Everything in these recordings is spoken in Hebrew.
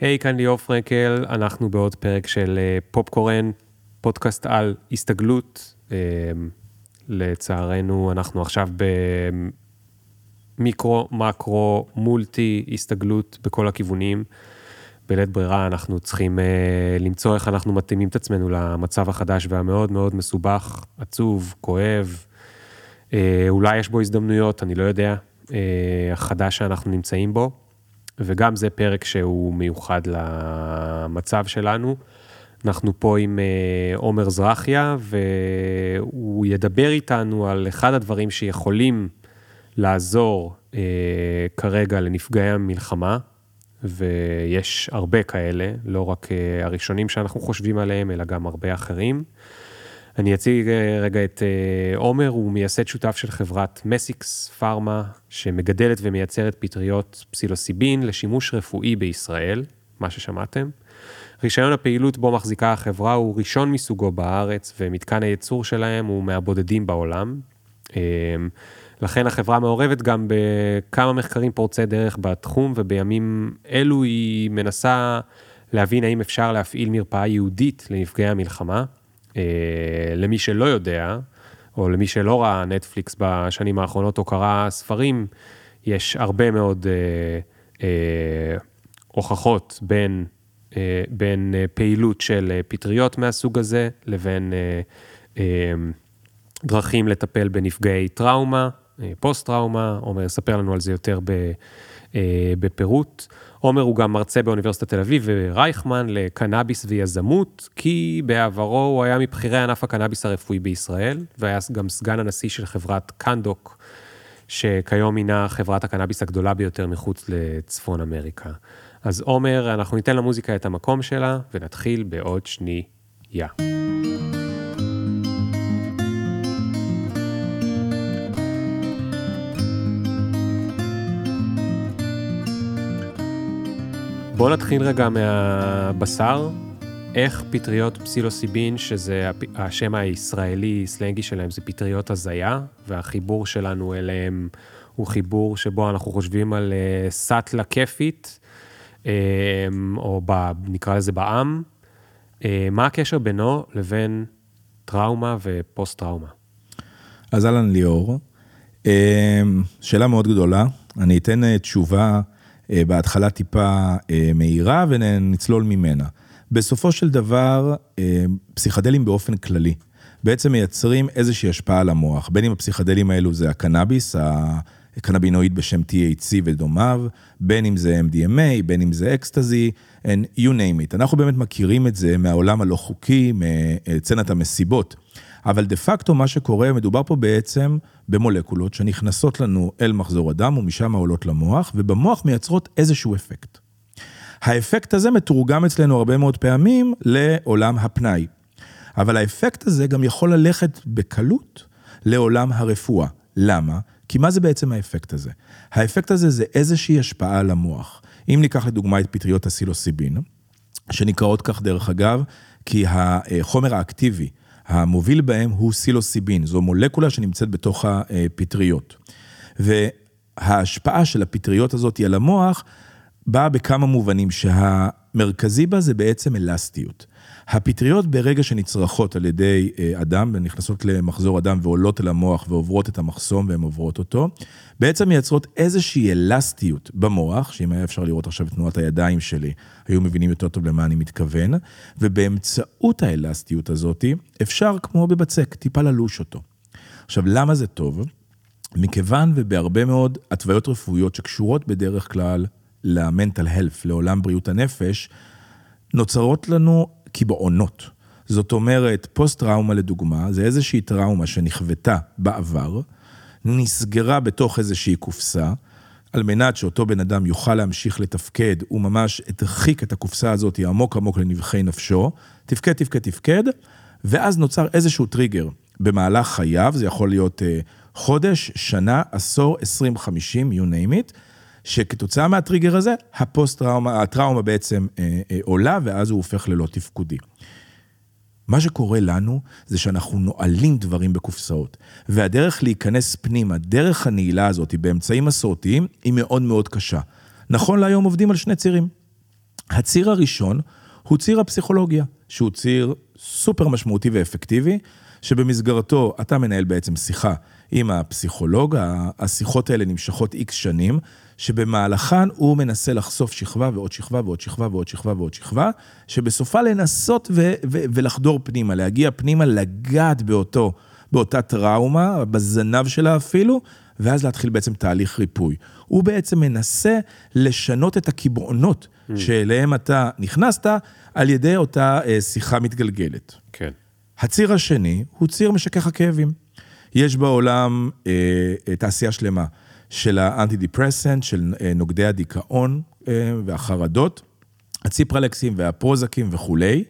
היי, כאן ליאור פרנקל, אנחנו בעוד פרק של אה, פופקורן, פודקאסט על הסתגלות. אה, לצערנו, אנחנו עכשיו במיקרו, מקרו, מולטי, הסתגלות בכל הכיוונים. בלית ברירה אנחנו צריכים uh, למצוא איך אנחנו מתאימים את עצמנו למצב החדש והמאוד מאוד מסובך, עצוב, כואב. Uh, אולי יש בו הזדמנויות, אני לא יודע, החדש שאנחנו נמצאים בו. וגם זה פרק שהוא מיוחד למצב שלנו. אנחנו פה עם עומר זרחיה, והוא ידבר איתנו על אחד הדברים שיכולים לעזור uh, כרגע לנפגעי המלחמה, ויש הרבה כאלה, לא רק uh, הראשונים שאנחנו חושבים עליהם, אלא גם הרבה אחרים. אני אציג uh, רגע את uh, עומר, הוא מייסד שותף של חברת מסיקס פארמה, שמגדלת ומייצרת פטריות פסילוסיבין לשימוש רפואי בישראל, מה ששמעתם. רישיון הפעילות בו מחזיקה החברה הוא ראשון מסוגו בארץ, ומתקן הייצור שלהם הוא מהבודדים בעולם. לכן החברה מעורבת גם בכמה מחקרים פורצי דרך בתחום, ובימים אלו היא מנסה להבין האם אפשר להפעיל מרפאה ייעודית לנפגעי המלחמה. אה, למי שלא יודע, או למי שלא ראה נטפליקס בשנים האחרונות או קרא ספרים, יש הרבה מאוד אה, אה, הוכחות בין, אה, בין אה, פעילות של פטריות מהסוג הזה לבין אה, אה, דרכים לטפל בנפגעי טראומה, אה, פוסט-טראומה, עומר יספר לנו על זה יותר אה, בפירוט. עומר הוא גם מרצה באוניברסיטת תל אביב ורייכמן לקנאביס ויזמות, כי בעברו הוא היה מבכירי ענף הקנאביס הרפואי בישראל, והיה גם סגן הנשיא של חברת קנדוק, שכיום הינה חברת הקנאביס הגדולה ביותר מחוץ לצפון אמריקה. אז עומר, אנחנו ניתן למוזיקה את המקום שלה, ונתחיל בעוד שנייה. Yeah. בואו נתחיל רגע מהבשר. איך פטריות פסילוסיבין, שזה השם הישראלי, סלנגי שלהם, זה פטריות הזיה, והחיבור שלנו אליהם הוא חיבור שבו אנחנו חושבים על uh, סאטלה כיפית, um, או ב, נקרא לזה בעם. Uh, מה הקשר בינו לבין טראומה ופוסט-טראומה? אז אהלן ליאור, uh, שאלה מאוד גדולה. אני אתן uh, תשובה אה, בהתחלה טיפה אה, מהירה ונצלול ממנה. בסופו של דבר, אה, פסיכדלים באופן כללי, בעצם מייצרים איזושהי השפעה על המוח, בין אם הפסיכדלים האלו זה הקנאביס, הקנבינואיד בשם THC ודומיו, בין אם זה MDMA, בין אם זה אקסטזי, and you name it. אנחנו באמת מכירים את זה מהעולם הלא חוקי, מצנת המסיבות. אבל דה פקטו מה שקורה, מדובר פה בעצם במולקולות שנכנסות לנו אל מחזור הדם ומשם עולות למוח, ובמוח מייצרות איזשהו אפקט. האפקט הזה מתורגם אצלנו הרבה מאוד פעמים לעולם הפנאי. אבל האפקט הזה גם יכול ללכת בקלות לעולם הרפואה. למה? כי מה זה בעצם האפקט הזה? האפקט הזה זה איזושהי השפעה על המוח. אם ניקח לדוגמה את פטריות הסילוסיבין, שנקראות כך דרך אגב, כי החומר האקטיבי המוביל בהם הוא סילוסיבין, זו מולקולה שנמצאת בתוך הפטריות. וההשפעה של הפטריות הזאת על המוח באה בכמה מובנים, שהמרכזי בה זה בעצם אלסטיות. הפטריות ברגע שנצרכות על ידי אה, אדם, נכנסות למחזור אדם ועולות אל המוח ועוברות את המחסום והן עוברות אותו, בעצם מייצרות איזושהי אלסטיות במוח, שאם היה אפשר לראות עכשיו את תנועת הידיים שלי, היו מבינים יותר טוב למה אני מתכוון, ובאמצעות האלסטיות הזאת אפשר, כמו בבצק, טיפה ללוש אותו. עכשיו, למה זה טוב? מכיוון ובהרבה מאוד התוויות רפואיות שקשורות בדרך כלל למנטל הלף, לעולם בריאות הנפש, נוצרות לנו קיבעונות. זאת אומרת, פוסט-טראומה לדוגמה, זה איזושהי טראומה שנכוותה בעבר, נסגרה בתוך איזושהי קופסה, על מנת שאותו בן אדם יוכל להמשיך לתפקד, הוא ממש הרחיק את הקופסה הזאת עמוק עמוק לנבחי נפשו, תפקד, תפקד, תפקד, ואז נוצר איזשהו טריגר במהלך חייו, זה יכול להיות uh, חודש, שנה, עשור, עשרים, חמישים, you name it, שכתוצאה מהטריגר הזה, הפוסט-טראומה, הטראומה בעצם אה, אה, עולה, ואז הוא הופך ללא תפקודי. מה שקורה לנו זה שאנחנו נועלים דברים בקופסאות, והדרך להיכנס פנימה, דרך הנעילה הזאת באמצעים מסורתיים, היא מאוד מאוד קשה. נכון להיום עובדים על שני צירים. הציר הראשון הוא ציר הפסיכולוגיה, שהוא ציר סופר משמעותי ואפקטיבי, שבמסגרתו אתה מנהל בעצם שיחה עם הפסיכולוג, השיחות האלה נמשכות איקס שנים, שבמהלכן הוא מנסה לחשוף שכבה ועוד שכבה ועוד שכבה ועוד שכבה ועוד שכבה, שבסופה לנסות ו- ו- ולחדור פנימה, להגיע פנימה, לגעת באותו, באותה טראומה, בזנב שלה אפילו, ואז להתחיל בעצם תהליך ריפוי. הוא בעצם מנסה לשנות את הקיבעונות mm. שאליהם אתה נכנסת על ידי אותה אה, שיחה מתגלגלת. כן. הציר השני הוא ציר משכך הכאבים. יש בעולם אה, אה, תעשייה שלמה של האנטי-דיפרסנט, של אה, נוגדי הדיכאון אה, והחרדות, הציפרלקסים והפרוזקים וכולי,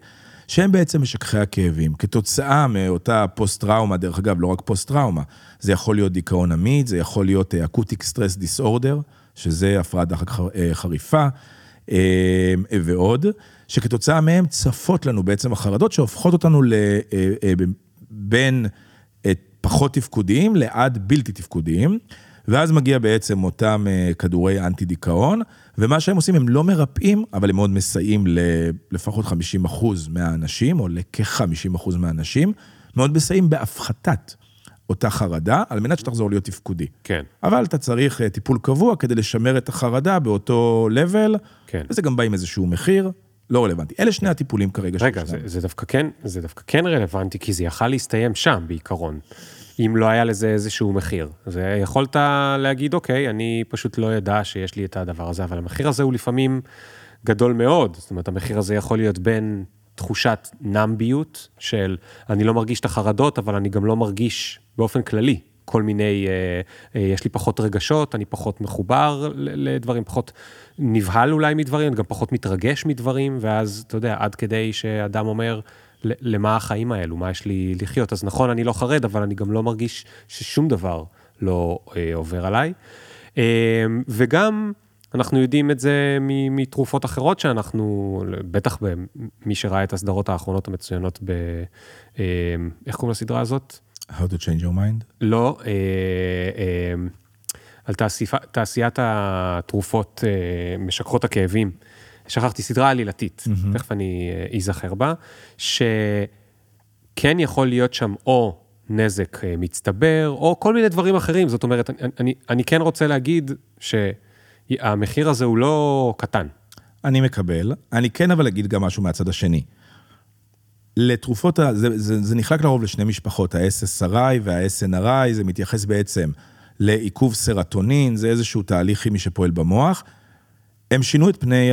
שהם בעצם משככי הכאבים. כתוצאה מאותה פוסט-טראומה, דרך אגב, לא רק פוסט-טראומה, זה יכול להיות דיכאון עמית, זה יכול להיות אקוטיק סטרס דיסאורדר, שזה הפרעת דחק אה, חריפה, אה, ועוד, שכתוצאה מהם צפות לנו בעצם החרדות שהופכות אותנו לבין פחות תפקודיים לעד בלתי תפקודיים. ואז מגיע בעצם אותם כדורי אנטי דיכאון, ומה שהם עושים, הם לא מרפאים, אבל הם מאוד מסייעים לפחות 50 אחוז מהאנשים, או לכ-50 אחוז מהאנשים, מאוד מסייעים בהפחתת אותה חרדה, על מנת שתחזור להיות תפקודי. כן. אבל אתה צריך טיפול קבוע כדי לשמר את החרדה באותו level, כן. וזה גם בא עם איזשהו מחיר. לא רלוונטי. אלה שני הטיפולים כרגע. רגע, זה, זה, דווקא כן, זה דווקא כן רלוונטי, כי זה יכל להסתיים שם בעיקרון. אם לא היה לזה איזשהו מחיר. אז יכולת להגיד, אוקיי, אני פשוט לא ידע שיש לי את הדבר הזה, אבל המחיר הזה הוא לפעמים גדול מאוד. זאת אומרת, המחיר הזה יכול להיות בין תחושת נמביות, של אני לא מרגיש את החרדות, אבל אני גם לא מרגיש באופן כללי כל מיני, אה, אה, יש לי פחות רגשות, אני פחות מחובר לדברים, פחות נבהל אולי מדברים, גם פחות מתרגש מדברים, ואז, אתה יודע, עד כדי שאדם אומר, למה החיים האלו, מה יש לי לחיות. אז נכון, אני לא חרד, אבל אני גם לא מרגיש ששום דבר לא אה, עובר עליי. אה, וגם, אנחנו יודעים את זה מתרופות אחרות שאנחנו, בטח במי שראה את הסדרות האחרונות המצוינות ב... אה, איך קוראים לסדרה הזאת? How to change your mind? לא, אה, אה, על תעשיפ, תעשיית התרופות אה, משככות הכאבים. שכחתי, סדרה עלילתית, mm-hmm. תכף אני אה, אזכר בה, שכן יכול להיות שם או נזק אה, מצטבר, או כל מיני דברים אחרים. זאת אומרת, אני, אני, אני כן רוצה להגיד שהמחיר הזה הוא לא קטן. אני מקבל. אני כן אבל אגיד גם משהו מהצד השני. לתרופות, זה, זה, זה נחלק לרוב לשני משפחות, ה-SSRI וה-SNRI, זה מתייחס בעצם לעיכוב סרטונין, זה איזשהו תהליך כימי שפועל במוח. הם שינו את פני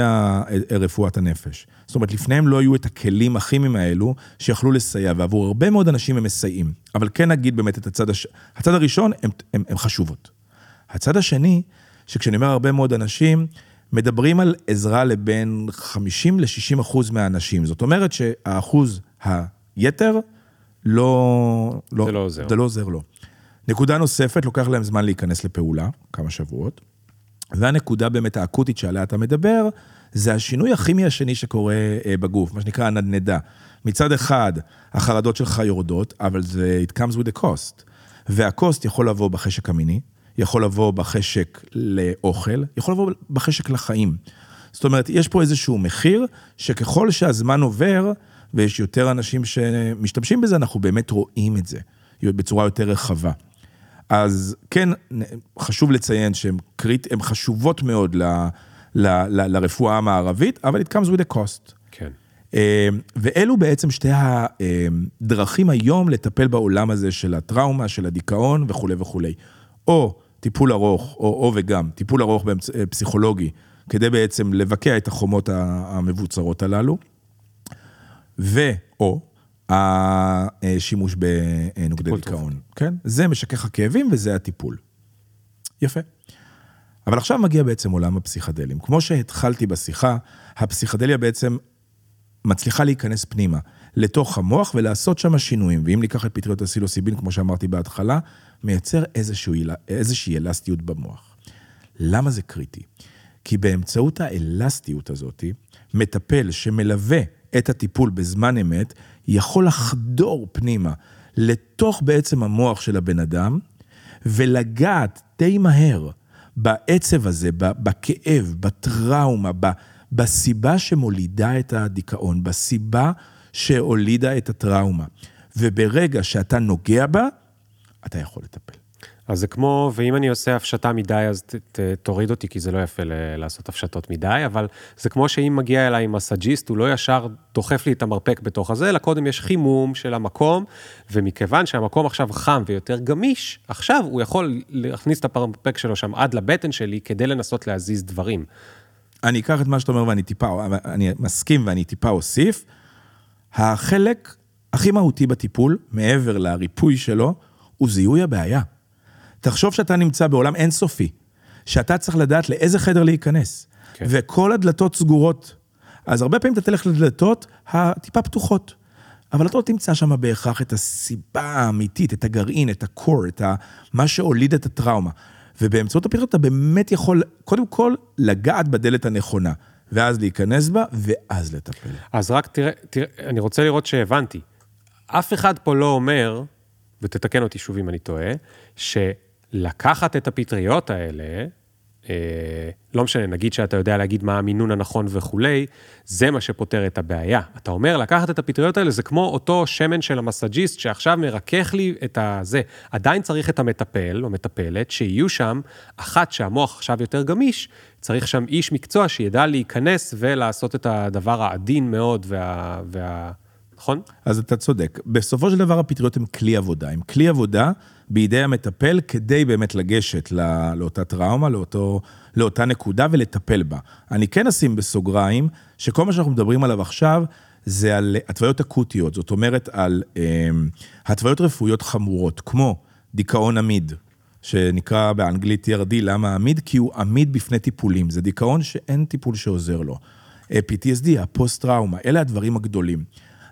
רפואת הנפש. זאת אומרת, לפניהם לא היו את הכלים הכימיים האלו שיכלו לסייע, ועבור הרבה מאוד אנשים הם מסייעים. אבל כן נגיד באמת את הצד הש... הצד הראשון, הם חשובות. הצד השני, שכשאני אומר הרבה מאוד אנשים, מדברים על עזרה לבין 50 ל-60 אחוז מהאנשים. זאת אומרת שהאחוז היתר לא... לא, זה לא עוזר. זה לא עוזר לו. נקודה נוספת, לוקח להם זמן להיכנס לפעולה, כמה שבועות. והנקודה באמת האקוטית שעליה אתה מדבר, זה השינוי הכימי השני שקורה אה, בגוף, מה שנקרא הנדנדה. מצד אחד, החרדות שלך יורדות, אבל זה, it comes with a cost. והקוסט יכול לבוא בחשק המיני, יכול לבוא בחשק לאוכל, יכול לבוא בחשק לחיים. זאת אומרת, יש פה איזשהו מחיר, שככל שהזמן עובר, ויש יותר אנשים שמשתמשים בזה, אנחנו באמת רואים את זה בצורה יותר רחבה. אז כן, חשוב לציין שהן קריט, חשובות מאוד ל, ל, ל, לרפואה המערבית, אבל it comes with a cost. כן. אה, ואלו בעצם שתי הדרכים היום לטפל בעולם הזה של הטראומה, של הדיכאון וכולי וכולי. או טיפול ארוך, או, או וגם, טיפול ארוך באמצ... אה, פסיכולוגי, כדי בעצם לבקע את החומות המבוצרות הללו, ו/או השימוש בנוגדי דיכאון. כן? זה משכך הכאבים וזה הטיפול. יפה. אבל עכשיו מגיע בעצם עולם הפסיכדלים. כמו שהתחלתי בשיחה, הפסיכדליה בעצם מצליחה להיכנס פנימה, לתוך המוח ולעשות שם שינויים. ואם ניקח את פטריות הסילוסיבין, כמו שאמרתי בהתחלה, מייצר איזשהו, איזושהי אלסטיות במוח. למה זה קריטי? כי באמצעות האלסטיות הזאת, מטפל שמלווה את הטיפול בזמן אמת, יכול לחדור פנימה לתוך בעצם המוח של הבן אדם, ולגעת די מהר בעצב הזה, בכאב, בטראומה, בסיבה שמולידה את הדיכאון, בסיבה שהולידה את הטראומה. וברגע שאתה נוגע בה, אתה יכול לטפל. אז זה כמו, ואם אני עושה הפשטה מדי, אז ת, ת, תוריד אותי, כי זה לא יפה ל- לעשות הפשטות מדי, אבל זה כמו שאם מגיע אליי מסאג'יסט, הוא לא ישר דוחף לי את המרפק בתוך הזה, אלא קודם יש חימום של המקום, ומכיוון שהמקום עכשיו חם ויותר גמיש, עכשיו הוא יכול להכניס את המרפק שלו שם עד לבטן שלי, כדי לנסות להזיז דברים. אני אקח את מה שאתה אומר ואני טיפה, אני מסכים ואני טיפה אוסיף. החלק הכי מהותי בטיפול, מעבר לריפוי שלו, הוא זיהוי הבעיה. תחשוב שאתה נמצא בעולם אינסופי, שאתה צריך לדעת לאיזה חדר להיכנס, כן. וכל הדלתות סגורות. אז הרבה פעמים אתה תלך לדלתות הטיפה פתוחות, אבל אתה לא תמצא שם בהכרח את הסיבה האמיתית, את הגרעין, את הקור, את ה... מה שהוליד את הטראומה. ובאמצעות הפתרון אתה באמת יכול, קודם כל, לגעת בדלת הנכונה, ואז להיכנס בה, ואז לטפל. אז רק תראה, תראה, אני רוצה לראות שהבנתי. אף אחד פה לא אומר, ותתקן אותי שוב אם אני טועה, ש... לקחת את הפטריות האלה, אה, לא משנה, נגיד שאתה יודע להגיד מה המינון הנכון וכולי, זה מה שפותר את הבעיה. אתה אומר, לקחת את הפטריות האלה זה כמו אותו שמן של המסאג'יסט שעכשיו מרכך לי את הזה. עדיין צריך את המטפל או מטפלת, שיהיו שם, אחת שהמוח עכשיו יותר גמיש, צריך שם איש מקצוע שידע להיכנס ולעשות את הדבר העדין מאוד וה... וה... נכון? אז אתה צודק. בסופו של דבר הפטריות הן כלי עבודה. הן כלי עבודה בידי המטפל כדי באמת לגשת לא, לאותה טראומה, לאותו, לאותה נקודה ולטפל בה. אני כן אשים בסוגריים, שכל מה שאנחנו מדברים עליו עכשיו, זה על התוויות אקוטיות, זאת אומרת על אה, התוויות רפואיות חמורות, כמו דיכאון עמיד, שנקרא באנגלית TRD, למה עמיד? כי הוא עמיד בפני טיפולים, זה דיכאון שאין טיפול שעוזר לו. אה, PTSD, הפוסט-טראומה, אלה הדברים הגדולים.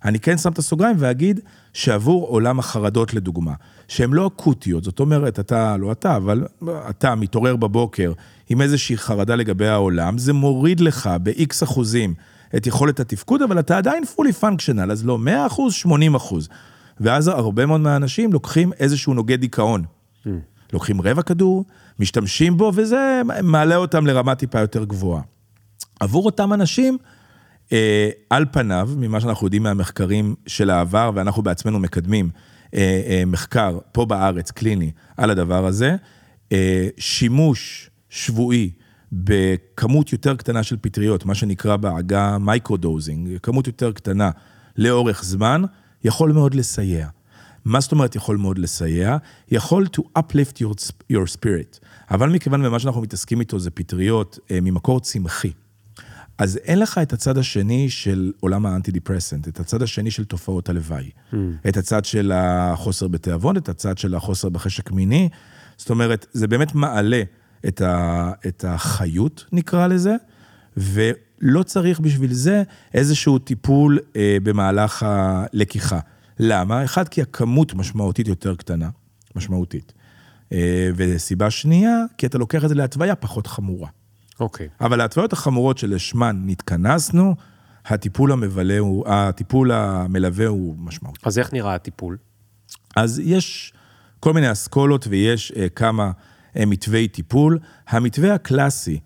אני כן שם את הסוגריים ואגיד שעבור עולם החרדות לדוגמה, שהן לא אקוטיות, זאת אומרת, אתה, לא אתה, אבל אתה מתעורר בבוקר עם איזושהי חרדה לגבי העולם, זה מוריד לך ב-X אחוזים את יכולת התפקוד, אבל אתה עדיין fully functional, אז לא 100 אחוז, 80 אחוז. ואז הרבה מאוד מהאנשים לוקחים איזשהו נוגד דיכאון. Mm. לוקחים רבע כדור, משתמשים בו, וזה מעלה אותם לרמה טיפה יותר גבוהה. עבור אותם אנשים, על פניו, ממה שאנחנו יודעים מהמחקרים של העבר, ואנחנו בעצמנו מקדמים אה, אה, מחקר פה בארץ, קליני, על הדבר הזה, שימוש שבועי בכמות יותר קטנה של פטריות, מה שנקרא בעגה microdosing, כמות יותר קטנה לאורך זמן, יכול מאוד לסייע. מה זאת אומרת יכול מאוד לסייע? יכול to uplift your, your spirit. אבל מכיוון ומה שאנחנו מתעסקים איתו זה פטריות ממקור צמחי. אז אין לך את הצד השני של עולם האנטי-דיפרסנט, את הצד השני של תופעות הלוואי. Mm. את הצד של החוסר בתיאבון, את הצד של החוסר בחשק מיני. זאת אומרת, זה באמת מעלה את, ה, את החיות, נקרא לזה, ולא צריך בשביל זה איזשהו טיפול אה, במהלך הלקיחה. למה? אחד, כי הכמות משמעותית יותר קטנה, משמעותית. אה, וסיבה שנייה, כי אתה לוקח את זה להתוויה פחות חמורה. אוקיי. Okay. אבל ההתוויות החמורות שלשמן נתכנסנו, הטיפול המבלה הוא, הטיפול המלווה הוא משמעותי. אז איך נראה הטיפול? אז יש כל מיני אסכולות ויש אה, כמה אה, מתווי טיפול. המתווה הקלאסי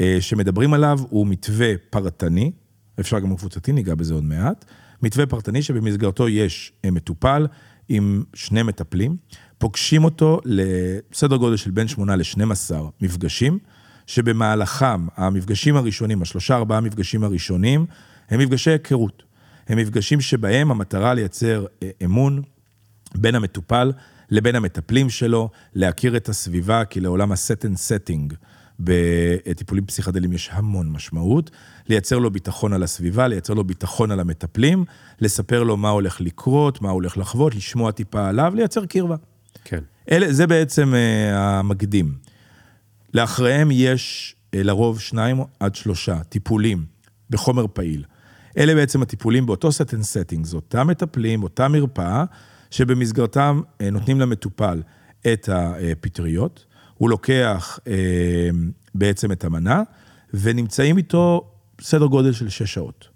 אה, שמדברים עליו הוא מתווה פרטני, אפשר גם קבוצתי, ניגע בזה עוד מעט. מתווה פרטני שבמסגרתו יש אה, מטופל עם שני מטפלים, פוגשים אותו לסדר גודל של בין 8 ל-12 מפגשים. שבמהלכם, המפגשים הראשונים, השלושה ארבעה מפגשים הראשונים, הם מפגשי היכרות. הם מפגשים שבהם המטרה לייצר אה, אמון בין המטופל לבין המטפלים שלו, להכיר את הסביבה, כי לעולם ה-set and setting בטיפולים פסיכדליים יש המון משמעות, לייצר לו ביטחון על הסביבה, לייצר לו ביטחון על המטפלים, לספר לו מה הולך לקרות, מה הולך לחוות, לשמוע טיפה עליו, לייצר קרבה. כן. אלה, זה בעצם uh, המקדים. לאחריהם יש אה, לרוב שניים עד שלושה טיפולים בחומר פעיל. אלה בעצם הטיפולים באותו set and setting, זה אותם מטפלים, אותה מרפאה, שבמסגרתם אה, נותנים למטופל את הפטריות. הוא לוקח אה, בעצם את המנה, ונמצאים איתו סדר גודל של שש שעות.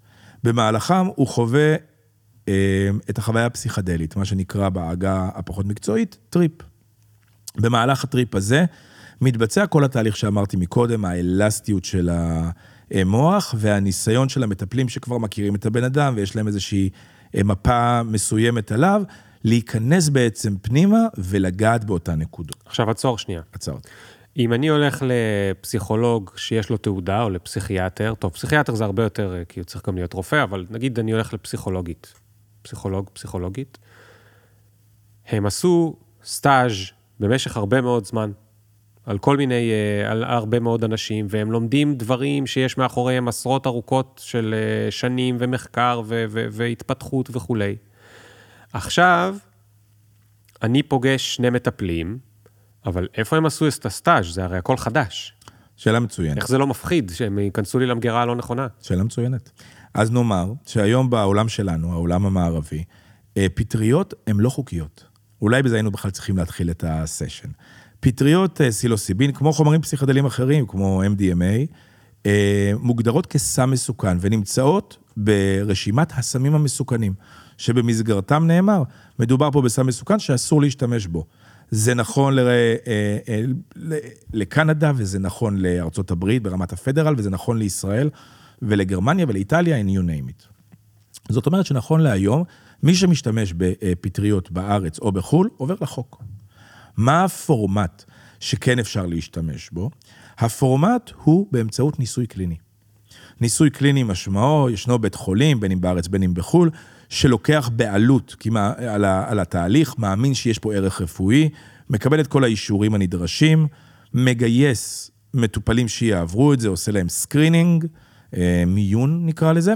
במהלכם הוא חווה את החוויה הפסיכדלית, מה שנקרא בעגה הפחות מקצועית, trip. במהלך ה trip הזה, מתבצע כל התהליך שאמרתי מקודם, האלסטיות של אה, מוח, והניסיון של המטפלים שכבר מכירים את הבן אדם ויש להם איזושהי אה, מפה מסוימת עליו, להיכנס בעצם פנימה ולגעת באותה נקודות. עכשיו עצור שנייה. עצרת. אם אני הולך לפסיכולוג שיש לו תעודה, או לפסיכיאטר, טוב, פסיכיאטר זה הרבה יותר, אה, כי הוא צריך גם להיות רופא, אבל נגיד אני הולך לפסיכולוגית, פסיכולוג, פסיכולוגית, הם עשו סטאז' במשך הרבה מאוד זמן, על כל מיני, אה, על הרבה מאוד אנשים, והם לומדים דברים שיש מאחוריהם עשרות ארוכות של אה, שנים ומחקר ו- ו- והתפתחות וכולי. עכשיו, אני פוגש שני מטפלים, אבל איפה הם עשו את הסטאז'? זה הרי הכל חדש. שאלה מצוינת. איך זה לא מפחיד שהם ייכנסו לי למגירה הלא נכונה? שאלה מצוינת. אז נאמר שהיום בעולם שלנו, העולם המערבי, אה, פטריות הן לא חוקיות. אולי בזה היינו בכלל צריכים להתחיל את הסשן. פטריות אה, סילוסיבין, כמו חומרים פסיכדליים אחרים, כמו MDMA, אה, מוגדרות כסם מסוכן ונמצאות ברשימת הסמים המסוכנים, שבמסגרתם נאמר, מדובר פה בסם מסוכן שאסור להשתמש בו. זה נכון ל, לקנדה וזה נכון לארצות הברית ברמת הפדרל וזה נכון לישראל ולגרמניה ולאיטליה, and you name it. זאת אומרת שנכון להיום, מי שמשתמש בפטריות בארץ או בחו"ל, עובר לחוק. מה הפורמט שכן אפשר להשתמש בו? הפורמט הוא באמצעות ניסוי קליני. ניסוי קליני משמעו, ישנו בית חולים, בין אם בארץ בין אם בחו"ל, שלוקח בעלות על, התהליך, מאמין שיש פה ערך רפואי, מקבל את כל האישורים הנדרשים, מגייס מטופלים שיעברו את זה, עושה להם screening, אה, מיון נקרא לזה,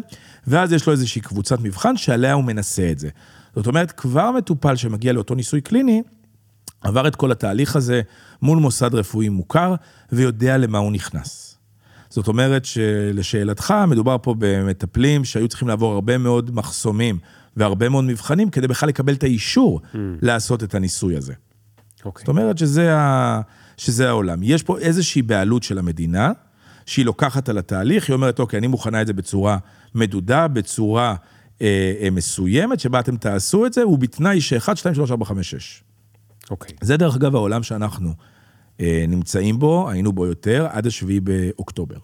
ואז יש לו איזושהי קבוצת מבחן שעליה הוא מנסה את זה. זאת אומרת, כבר מטופל שמגיע לאותו ניסוי קליני, עבר את כל התהליך הזה מול מוסד רפואי מוכר, ויודע למה הוא נכנס. זאת אומרת שלשאלתך, מדובר פה במטפלים שהיו צריכים לעבור הרבה מאוד מחסומים והרבה מאוד מבחנים כדי בכלל לקבל את האישור mm. לעשות את הניסוי הזה. Okay. אוקיי. זאת אומרת שזה, ה... שזה העולם. יש פה איזושהי בעלות של המדינה, שהיא לוקחת על התהליך, היא אומרת, אוקיי, אני מוכנה את זה בצורה מדודה, בצורה אה, אה, מסוימת, שבה אתם תעשו את זה, ובתנאי ש-1, 2, 3, 4, 5, 6. אוקיי. זה דרך אגב העולם שאנחנו אה, נמצאים בו, היינו בו יותר, עד השביעי באוקטובר.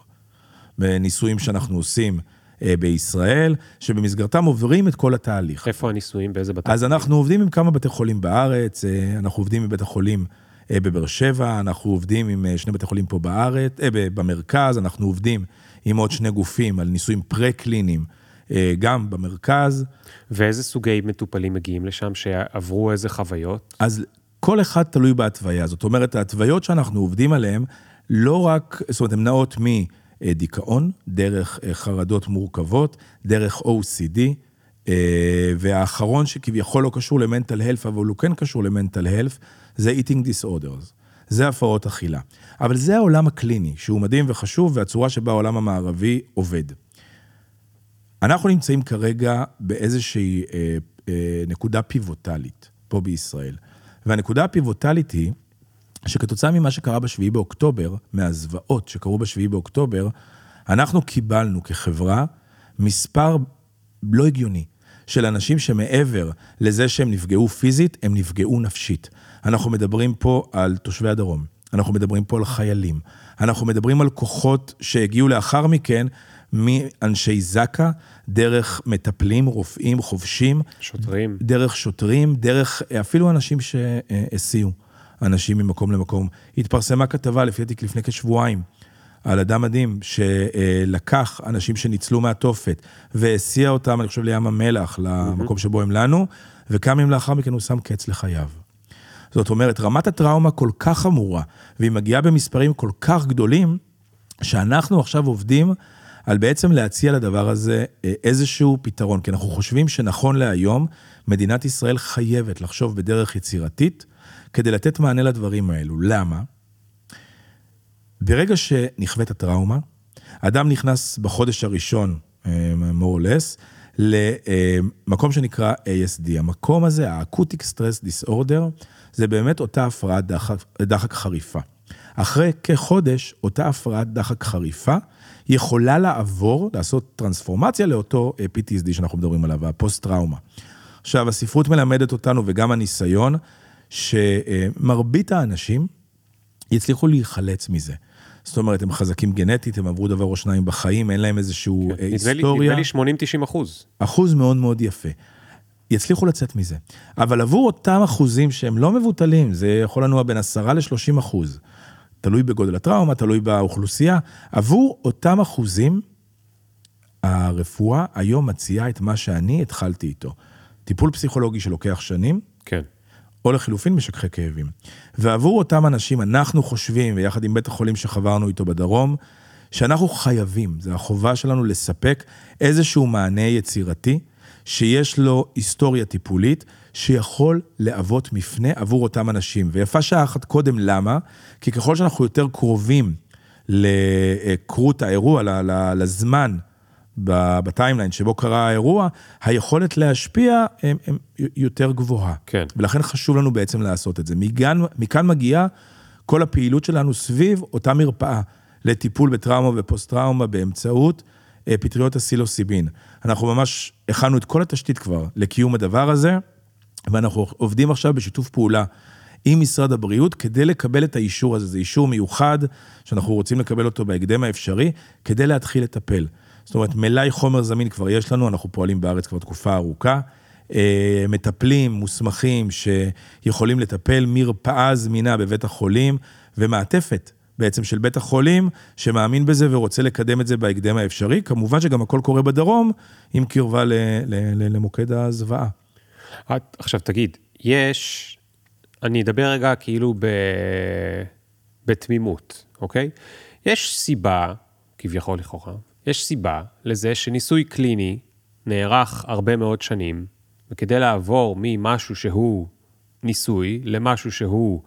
בניסויים שאנחנו עושים אה, בישראל, שבמסגרתם עוברים את כל התהליך. איפה הניסויים? באיזה בתי חולים? אז אנחנו עובדים עם כמה בתי חולים בארץ, אה, אנחנו עובדים עם בית החולים אה, בבאר שבע, אנחנו עובדים עם אה, שני בתי חולים פה בארץ, אה, במרכז, אנחנו עובדים עם עוד שני גופים על ניסויים פרה-קליניים. אה, גם במרכז. ואיזה סוגי מטופלים מגיעים לשם שעברו איזה חוויות? אז כל אחד תלוי בהתוויה. זאת אומרת, ההתוויות שאנחנו עובדים עליהן, לא רק, זאת אומרת, הן נעות מדיכאון, דרך אה, חרדות מורכבות, דרך OCD, אה, והאחרון שכביכול לא קשור למנטל הלף, אבל הוא כן קשור למנטל הלף, זה eating disorders. זה הפרעות אכילה. אבל זה העולם הקליני, שהוא מדהים וחשוב, והצורה שבה העולם המערבי עובד. אנחנו נמצאים כרגע באיזושהי אה, אה, נקודה פיבוטלית פה בישראל. והנקודה הפיבוטלית היא שכתוצאה ממה שקרה בשביעי באוקטובר, מהזוועות שקרו בשביעי באוקטובר, אנחנו קיבלנו כחברה מספר לא הגיוני של אנשים שמעבר לזה שהם נפגעו פיזית, הם נפגעו נפשית. אנחנו מדברים פה על תושבי הדרום, אנחנו מדברים פה על חיילים, אנחנו מדברים על כוחות שהגיעו לאחר מכן מאנשי זק"א, דרך מטפלים, רופאים, חובשים. שוטרים. דרך שוטרים, דרך אפילו אנשים שהסיעו, אנשים ממקום למקום. התפרסמה כתבה, לפי דעתי לפני כשבועיים, על אדם מדהים שלקח אנשים שניצלו מהתופת והסיע אותם, אני חושב, לים המלח, למקום שבו הם לנו, וכמה ימים לאחר מכן הוא שם קץ לחייו. זאת אומרת, רמת הטראומה כל כך חמורה, והיא מגיעה במספרים כל כך גדולים, שאנחנו עכשיו עובדים על בעצם להציע לדבר הזה אה, איזשהו פתרון, כי אנחנו חושבים שנכון להיום, מדינת ישראל חייבת לחשוב בדרך יצירתית כדי לתת מענה לדברים האלו. למה? ברגע שנכווית הטראומה, אדם נכנס בחודש הראשון, אה, more or less, למקום שנקרא ASD. המקום הזה, ה-Acoustic Stress Disorder, זה באמת אותה הפרעת דחק, דחק חריפה. אחרי כחודש, אותה הפרעת דחק חריפה יכולה לעבור, לעשות טרנספורמציה לאותו אה, PTSD שאנחנו מדברים עליו, הפוסט-טראומה. עכשיו, הספרות מלמדת אותנו, וגם הניסיון, שמרבית האנשים יצליחו להיחלץ מזה. זאת אומרת, הם חזקים גנטית, הם עברו דבר או שניים בחיים, אין להם איזשהו כן. אה, לי- היסטוריה. נדמה לי 80-90 אחוז. אחוז מאוד מאוד יפה. יצליחו לצאת מזה. אבל עבור אותם אחוזים שהם לא מבוטלים, זה יכול לנוע בין 10 ל-30 אחוז, תלוי בגודל הטראומה, תלוי באוכלוסייה, עבור אותם אחוזים, הרפואה היום מציעה את מה שאני התחלתי איתו. טיפול פסיכולוגי שלוקח שנים, כן. או לחילופין משככי כאבים. ועבור אותם אנשים, אנחנו חושבים, ויחד עם בית החולים שחברנו איתו בדרום, שאנחנו חייבים, זו החובה שלנו לספק איזשהו מענה יצירתי, שיש לו היסטוריה טיפולית, שיכול להוות מפנה עבור אותם אנשים. ויפה שעה אחת קודם, למה? כי ככל שאנחנו יותר קרובים לקרות האירוע, לזמן, בטיימליין שבו קרה האירוע, היכולת להשפיע הם, הם יותר גבוהה. כן. ולכן חשוב לנו בעצם לעשות את זה. מכאן, מכאן מגיעה כל הפעילות שלנו סביב אותה מרפאה לטיפול בטראומה ופוסט-טראומה באמצעות אה, פטריות הסילוסיבין. אנחנו ממש הכנו את כל התשתית כבר לקיום הדבר הזה, ואנחנו עובדים עכשיו בשיתוף פעולה עם משרד הבריאות כדי לקבל את האישור הזה. זה אישור מיוחד שאנחנו רוצים לקבל אותו בהקדם האפשרי, כדי להתחיל לטפל. זאת אומרת, מלאי חומר זמין כבר יש לנו, אנחנו פועלים בארץ כבר תקופה ארוכה. אה, מטפלים מוסמכים שיכולים לטפל, מרפאה זמינה בבית החולים ומעטפת בעצם של בית החולים שמאמין בזה ורוצה לקדם את זה בהקדם האפשרי. כמובן שגם הכל קורה בדרום עם קרבה ל- ל- ל- למוקד הזוועה. את- עכשיו תגיד, יש, אני אדבר רגע כאילו ב... בתמימות, אוקיי? יש סיבה, כביכול לכאורה, יש סיבה לזה שניסוי קליני נערך הרבה מאוד שנים, וכדי לעבור ממשהו שהוא ניסוי למשהו שהוא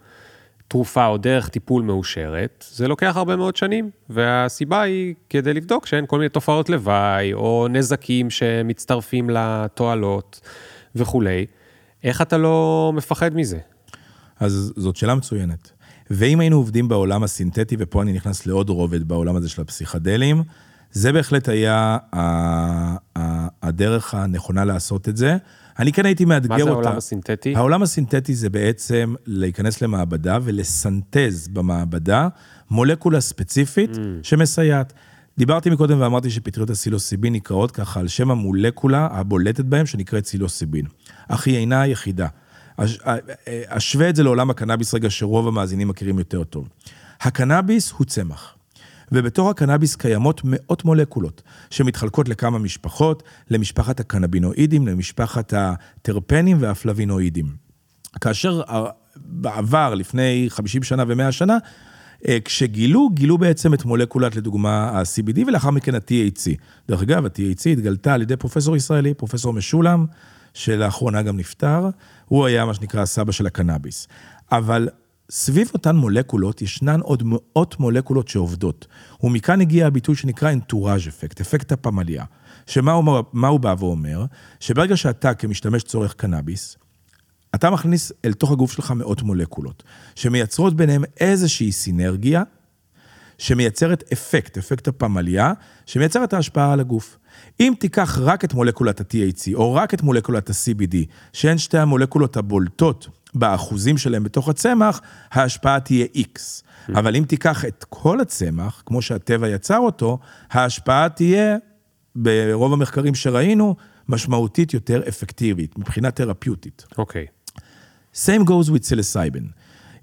תרופה או דרך טיפול מאושרת, זה לוקח הרבה מאוד שנים, והסיבה היא כדי לבדוק שאין כל מיני תופעות לוואי, או נזקים שמצטרפים לתועלות וכולי. איך אתה לא מפחד מזה? אז זאת שאלה מצוינת. ואם היינו עובדים בעולם הסינתטי, ופה אני נכנס לעוד רובד בעולם הזה של הפסיכדלים, זה בהחלט היה הדרך הנכונה לעשות את זה. אני כן הייתי מאתגר מה אותה. זה העולם הסינתטי? העולם הסינתטי זה בעצם להיכנס למעבדה ולסנטז במעבדה מולקולה ספציפית mm. שמסייעת. דיברתי מקודם ואמרתי שפטריות הסילוסיבין נקראות ככה על שם המולקולה הבולטת בהם שנקראת סילוסיבין. אך היא אינה היחידה. אשווה את זה לעולם הקנאביס רגע שרוב המאזינים מכירים יותר טוב. הקנאביס הוא צמח. ובתור הקנאביס קיימות מאות מולקולות, שמתחלקות לכמה משפחות, למשפחת הקנבינואידים, למשפחת הטרפנים והפלבינואידים. כאשר בעבר, לפני 50 שנה ו-100 שנה, אה, כשגילו, גילו בעצם את מולקולת, לדוגמה, ה-CBD ולאחר מכן ה-THC. דרך אגב, ה-THC התגלתה על ידי פרופסור ישראלי, פרופסור משולם, שלאחרונה גם נפטר, הוא היה מה שנקרא הסבא של הקנאביס. אבל סביב אותן מולקולות ישנן עוד מאות מולקולות שעובדות. ומכאן הגיע הביטוי שנקרא אנטוראז' אפקט, אפקט הפמליה. שמה הוא, הוא בא ואומר? שברגע שאתה כמשתמש צורך קנאביס, אתה מכניס אל תוך הגוף שלך מאות מולקולות, שמייצרות ביניהם איזושהי סינרגיה, שמייצרת אפקט, אפקט הפמליה, שמייצר את ההשפעה על הגוף. אם תיקח רק את מולקולת ה-THC, או רק את מולקולת ה-CBD, שהן שתי המולקולות הבולטות באחוזים שלהם בתוך הצמח, ההשפעה תהיה X. אבל אם תיקח את כל הצמח, כמו שהטבע יצר אותו, ההשפעה תהיה, ברוב המחקרים שראינו, משמעותית יותר אפקטיבית, מבחינה תרפיוטית. אוקיי. same goes with psilocybin.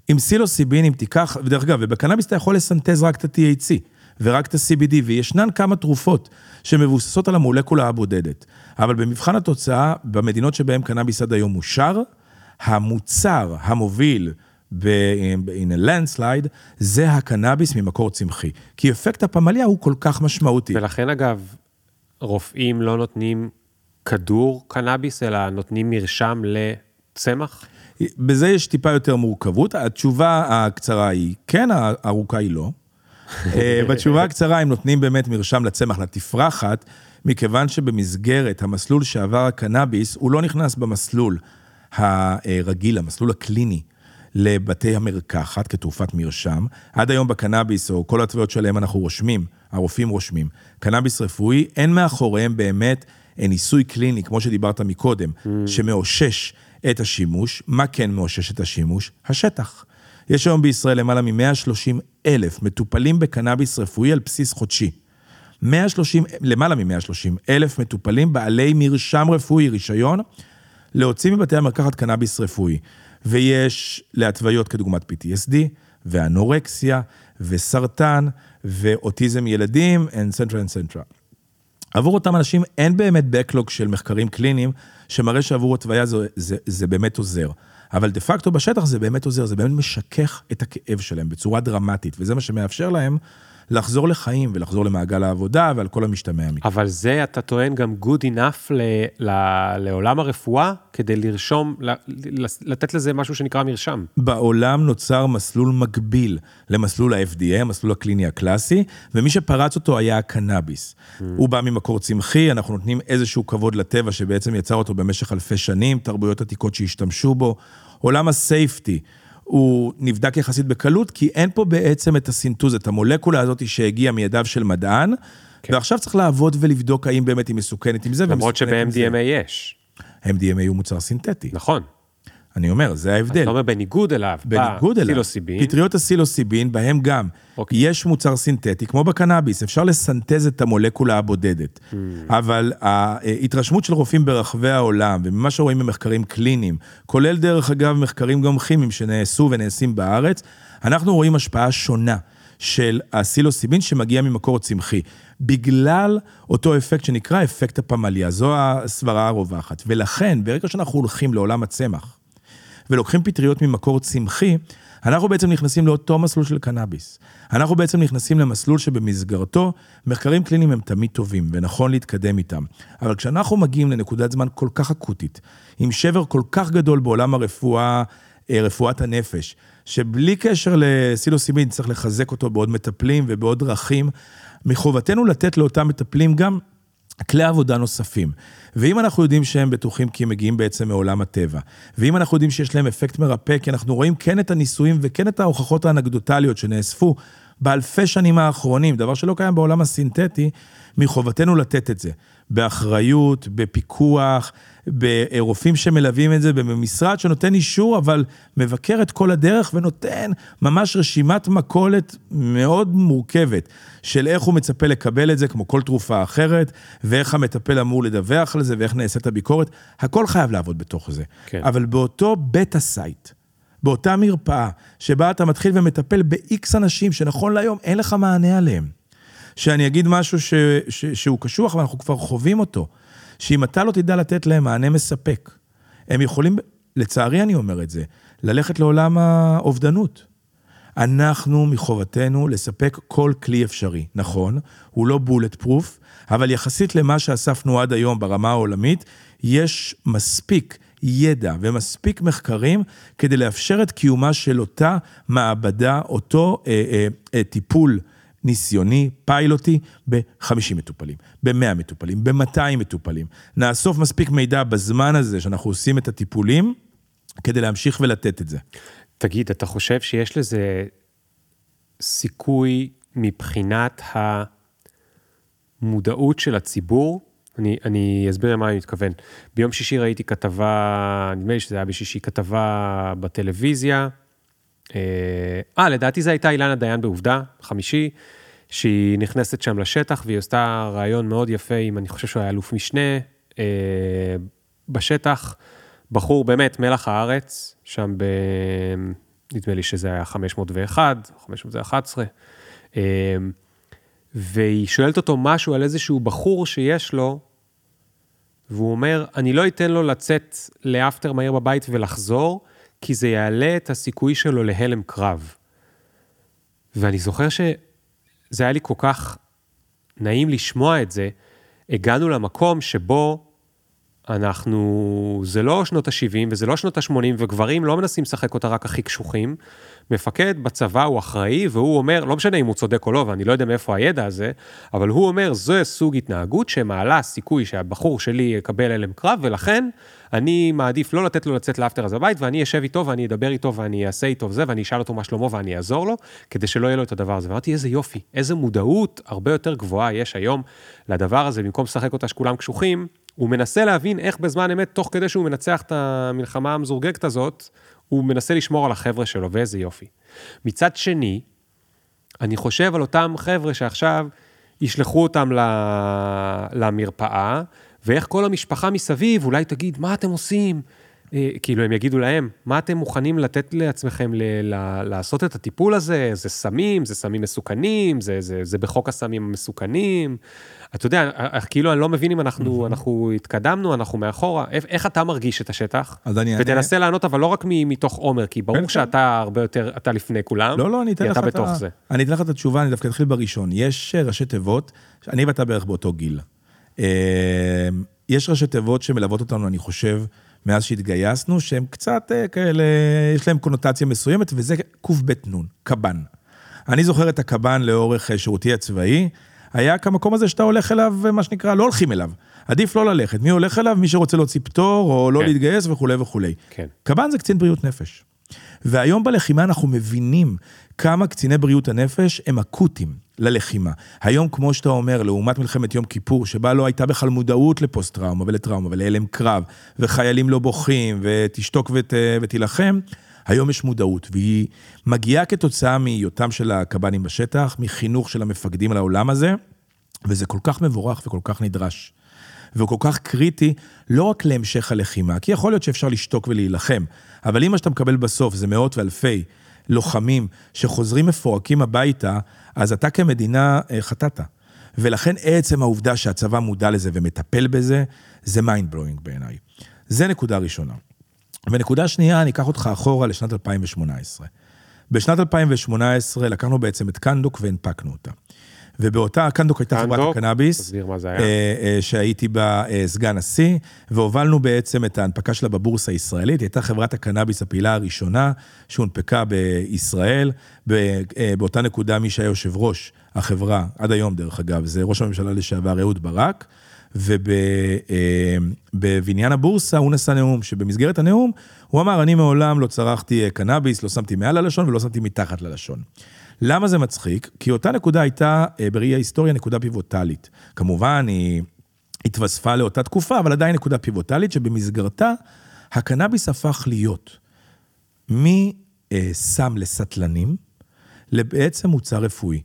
עם סילוסיבין, אם תיקח, ודרך אגב, ובקנאביס אתה יכול לסנטז רק את ה-THC ורק את ה-CBD, וישנן כמה תרופות שמבוססות על המולקולה הבודדת. אבל במבחן התוצאה, במדינות שבהן קנאביס עד היום אושר, המוצר המוביל ב- in a landslide, זה הקנאביס ממקור צמחי. כי אפקט הפמליה הוא כל כך משמעותי. ולכן אגב, רופאים לא נותנים כדור קנאביס, אלא נותנים מרשם לצמח? בזה יש טיפה יותר מורכבות. התשובה הקצרה היא כן, הארוכה היא לא. אה, בתשובה הקצרה הם נותנים באמת מרשם לצמח, לתפרחת, מכיוון שבמסגרת המסלול שעבר הקנאביס, הוא לא נכנס במסלול הרגיל, המסלול הקליני. לבתי המרקחת כתרופת מרשם. עד היום בקנאביס, או כל התוויות שעליהם אנחנו רושמים, הרופאים רושמים, קנאביס רפואי, אין מאחוריהם באמת ניסוי קליני, כמו שדיברת מקודם, mm. שמאושש את השימוש. מה כן מאושש את השימוש? השטח. יש היום בישראל למעלה מ-130 אלף מטופלים בקנאביס רפואי על בסיס חודשי. 130, למעלה מ-130 אלף מטופלים בעלי מרשם רפואי, רישיון, להוציא מבתי המרקחת קנאביס רפואי. ויש להתוויות כדוגמת PTSD, ואנורקסיה, וסרטן, ואוטיזם ילדים, אנצנטרה אנצנטרה. עבור אותם אנשים אין באמת backlog של מחקרים קליניים, שמראה שעבור התוויה זה, זה, זה באמת עוזר. אבל דה פקטו בשטח זה באמת עוזר, זה באמת משכך את הכאב שלהם בצורה דרמטית, וזה מה שמאפשר להם לחזור לחיים ולחזור למעגל העבודה ועל כל המשתמע מכך. אבל זה, אתה טוען, גם good enough ל, ל, לעולם הרפואה, כדי לרשום, ל, לתת לזה משהו שנקרא מרשם. בעולם נוצר מסלול מקביל למסלול ה-FDA, המסלול הקליני הקלאסי, ומי שפרץ אותו היה הקנאביס. Mm. הוא בא ממקור צמחי, אנחנו נותנים איזשהו כבוד לטבע שבעצם יצר אותו במשך אלפי שנים, תרבויות עתיקות שהשתמשו בו. עולם הסייפטי. הוא נבדק יחסית בקלות, כי אין פה בעצם את הסינטוז, את המולקולה הזאת שהגיעה מידיו של מדען, כן. ועכשיו צריך לעבוד ולבדוק האם באמת היא מסוכנת עם זה. למרות שב-MDMA יש. MDMA הוא מוצר סינתטי. נכון. אני אומר, זה ההבדל. אתה אומר בניגוד אליו, בניגוד אליו. סילוסיבין. פטריות הסילוסיבין, בהם גם אוקיי. יש מוצר סינתטי, כמו בקנאביס, אפשר לסנטז את המולקולה הבודדת. Hmm. אבל ההתרשמות של רופאים ברחבי העולם, וממה שרואים במחקרים קליניים, כולל דרך אגב מחקרים גם כימיים שנעשו ונעשים בארץ, אנחנו רואים השפעה שונה. של הסילוסיבין שמגיע ממקור צמחי, בגלל אותו אפקט שנקרא אפקט הפמליה, זו הסברה הרווחת. ולכן, ברגע שאנחנו הולכים לעולם הצמח, ולוקחים פטריות ממקור צמחי, אנחנו בעצם נכנסים לאותו מסלול של קנאביס. אנחנו בעצם נכנסים למסלול שבמסגרתו מחקרים קליניים הם תמיד טובים, ונכון להתקדם איתם. אבל כשאנחנו מגיעים לנקודת זמן כל כך אקוטית, עם שבר כל כך גדול בעולם הרפואה, אה, רפואת הנפש, שבלי קשר לסילוסימין צריך לחזק אותו בעוד מטפלים ובעוד דרכים, מחובתנו לתת לאותם מטפלים גם כלי עבודה נוספים. ואם אנחנו יודעים שהם בטוחים כי הם מגיעים בעצם מעולם הטבע, ואם אנחנו יודעים שיש להם אפקט מרפא, כי אנחנו רואים כן את הניסויים וכן את ההוכחות האנקדוטליות שנאספו באלפי שנים האחרונים, דבר שלא קיים בעולם הסינתטי, מחובתנו לתת את זה. באחריות, בפיקוח, ברופאים שמלווים את זה, במשרד שנותן אישור, אבל מבקר את כל הדרך ונותן ממש רשימת מכולת מאוד מורכבת של איך הוא מצפה לקבל את זה, כמו כל תרופה אחרת, ואיך המטפל אמור לדווח על זה, ואיך נעשית הביקורת. הכל חייב לעבוד בתוך זה. כן. אבל באותו beta site, באותה מרפאה, שבה אתה מתחיל ומטפל ב-X אנשים, שנכון להיום אין לך מענה עליהם. שאני אגיד משהו ש, ש, שהוא קשוח, ואנחנו כבר חווים אותו. שאם אתה לא תדע לתת להם מענה מספק, הם יכולים, לצערי אני אומר את זה, ללכת לעולם האובדנות. אנחנו מחובתנו לספק כל כלי אפשרי. נכון, הוא לא בולט פרוף, אבל יחסית למה שאספנו עד היום ברמה העולמית, יש מספיק ידע ומספיק מחקרים כדי לאפשר את קיומה של אותה מעבדה, אותו אה, אה, אה, טיפול ניסיוני, פיילוטי, ב-50 מטופלים, ב-100 מטופלים, ב-200 מטופלים. נאסוף מספיק מידע בזמן הזה שאנחנו עושים את הטיפולים, כדי להמשיך ולתת את זה. תגיד, אתה חושב שיש לזה סיכוי מבחינת המודעות של הציבור? אני, אני אסביר למה אני מתכוון. ביום שישי ראיתי כתבה, נדמה לי שזה היה בשישי, כתבה בטלוויזיה, אה, לדעתי זו הייתה אילנה דיין בעובדה, חמישי, שהיא נכנסת שם לשטח והיא עשתה רעיון מאוד יפה עם, אני חושב שהוא היה אלוף משנה, אה, בשטח, בחור באמת מלח הארץ, שם ב... נדמה לי שזה היה 501, 511, אה, והיא שואלת אותו משהו על איזשהו בחור שיש לו, והוא אומר, אני לא אתן לו לצאת לאפטר מהיר בבית ולחזור, כי זה יעלה את הסיכוי שלו להלם קרב. ואני זוכר שזה היה לי כל כך נעים לשמוע את זה, הגענו למקום שבו אנחנו, זה לא שנות ה-70 וזה לא שנות ה-80, וגברים לא מנסים לשחק אותה רק הכי קשוחים. מפקד בצבא הוא אחראי, והוא אומר, לא משנה אם הוא צודק או לא, ואני לא יודע מאיפה הידע הזה, אבל הוא אומר, זה סוג התנהגות שמעלה סיכוי שהבחור שלי יקבל הלם קרב, ולכן אני מעדיף לא לתת לו לצאת לאפטר הזה בבית, ואני אשב איתו ואני אדבר איתו ואני אעשה איתו וזה, ואני אשאל אותו מה שלמה ואני אעזור לו, כדי שלא יהיה לו את הדבר הזה. ואמרתי, איזה יופי, איזה מודעות הרבה יותר גבוהה יש היום לדבר הזה, במקום לשחק אותה שכולם קשוחים, הוא מנסה להבין איך בזמן אמת, תוך כדי שהוא מנצח את המלחמה המזורגגת הזאת, הוא מנסה לשמור על החבר'ה שלו, ואיזה יופי. מצד שני, אני חושב על אותם חבר'ה שעכשיו ישלחו אותם למרפאה, ואיך כל המשפחה מסביב אולי תגיד, מה אתם עושים? אה, כאילו, הם יגידו להם, מה אתם מוכנים לתת לעצמכם ל- ל- לעשות את הטיפול הזה? זה סמים, זה סמים מסוכנים, זה, זה, זה בחוק הסמים המסוכנים. אתה יודע, אה, אה, כאילו, אני לא מבין אם אנחנו, אנחנו התקדמנו, אנחנו מאחורה. איך, איך אתה מרגיש את השטח? אז אני אענה. ותנסה לענות, אבל לא רק מתוך עומר, כי ברור. שאתה הרבה יותר, אתה לפני כולם. לא, לא, אני אתן כי לך אתה את בתוך ה... זה. אני אתן לך את התשובה, אני דווקא אתחיל בראשון. יש ראשי תיבות, אני ואתה בערך באותו גיל. אה, יש ראשי תיבות שמלוות אותנו, אני חושב, מאז שהתגייסנו, שהם קצת אה, כאלה, יש להם קונוטציה מסוימת, וזה קב נון, קב"ן. אני זוכר את הקב"ן לאורך אה, שירותי הצבאי, היה כמקום הזה שאתה הולך אליו, מה שנקרא, לא הולכים אליו. עדיף לא ללכת. מי הולך אליו? מי שרוצה להוציא פטור, או לא כן. להתגייס וכולי וכולי. כן. קב"ן זה קצין בריאות נפש. והיום בלחימה אנחנו מבינים כמה קציני בריאות הנפש הם אקוטיים ללחימה. היום, כמו שאתה אומר, לעומת מלחמת יום כיפור, שבה לא הייתה בכלל מודעות לפוסט-טראומה ולטראומה ולהלם קרב, וחיילים לא בוכים, ותשתוק ות, ותילחם, היום יש מודעות, והיא מגיעה כתוצאה מהיותם של הקב"נים בשטח, מחינוך של המפקדים על העולם הזה, וזה כל כך מבורך וכל כך נדרש. והוא כל כך קריטי, לא רק להמשך הלחימה, כי יכול להיות שאפשר לשתוק ולהילחם, אבל אם מה שאתה מקבל בסוף זה מאות ואלפי לוחמים שחוזרים מפורקים הביתה, אז אתה כמדינה אה, חטאת. ולכן עצם העובדה שהצבא מודע לזה ומטפל בזה, זה mind blowing בעיניי. זה נקודה ראשונה. ונקודה שנייה, אני אקח אותך אחורה לשנת 2018. בשנת 2018 לקחנו בעצם את קנדוק והנפקנו אותה. ובאותה, קנדוק הייתה חברת הקנאביס. תסביר מה זה היה. אה, אה, שהייתי בה אה, סגן נשיא, והובלנו בעצם את ההנפקה שלה בבורסה הישראלית. היא הייתה חברת הקנאביס הפעילה הראשונה שהונפקה בישראל. אה, באותה נקודה מי שהיה יושב ראש החברה, עד היום דרך אגב, זה ראש הממשלה לשעבר אהוד ברק. ובבניין הבורסה הוא נשא נאום, שבמסגרת הנאום הוא אמר, אני מעולם לא צרכתי אה, קנאביס, לא שמתי מעל הלשון ולא שמתי מתחת ללשון. למה זה מצחיק? כי אותה נקודה הייתה, אה, בראי ההיסטוריה, נקודה פיבוטלית. כמובן, היא התווספה לאותה תקופה, אבל עדיין נקודה פיבוטלית, שבמסגרתה הקנאביס הפך להיות מסם לסטלנים, לבעצם מוצר רפואי.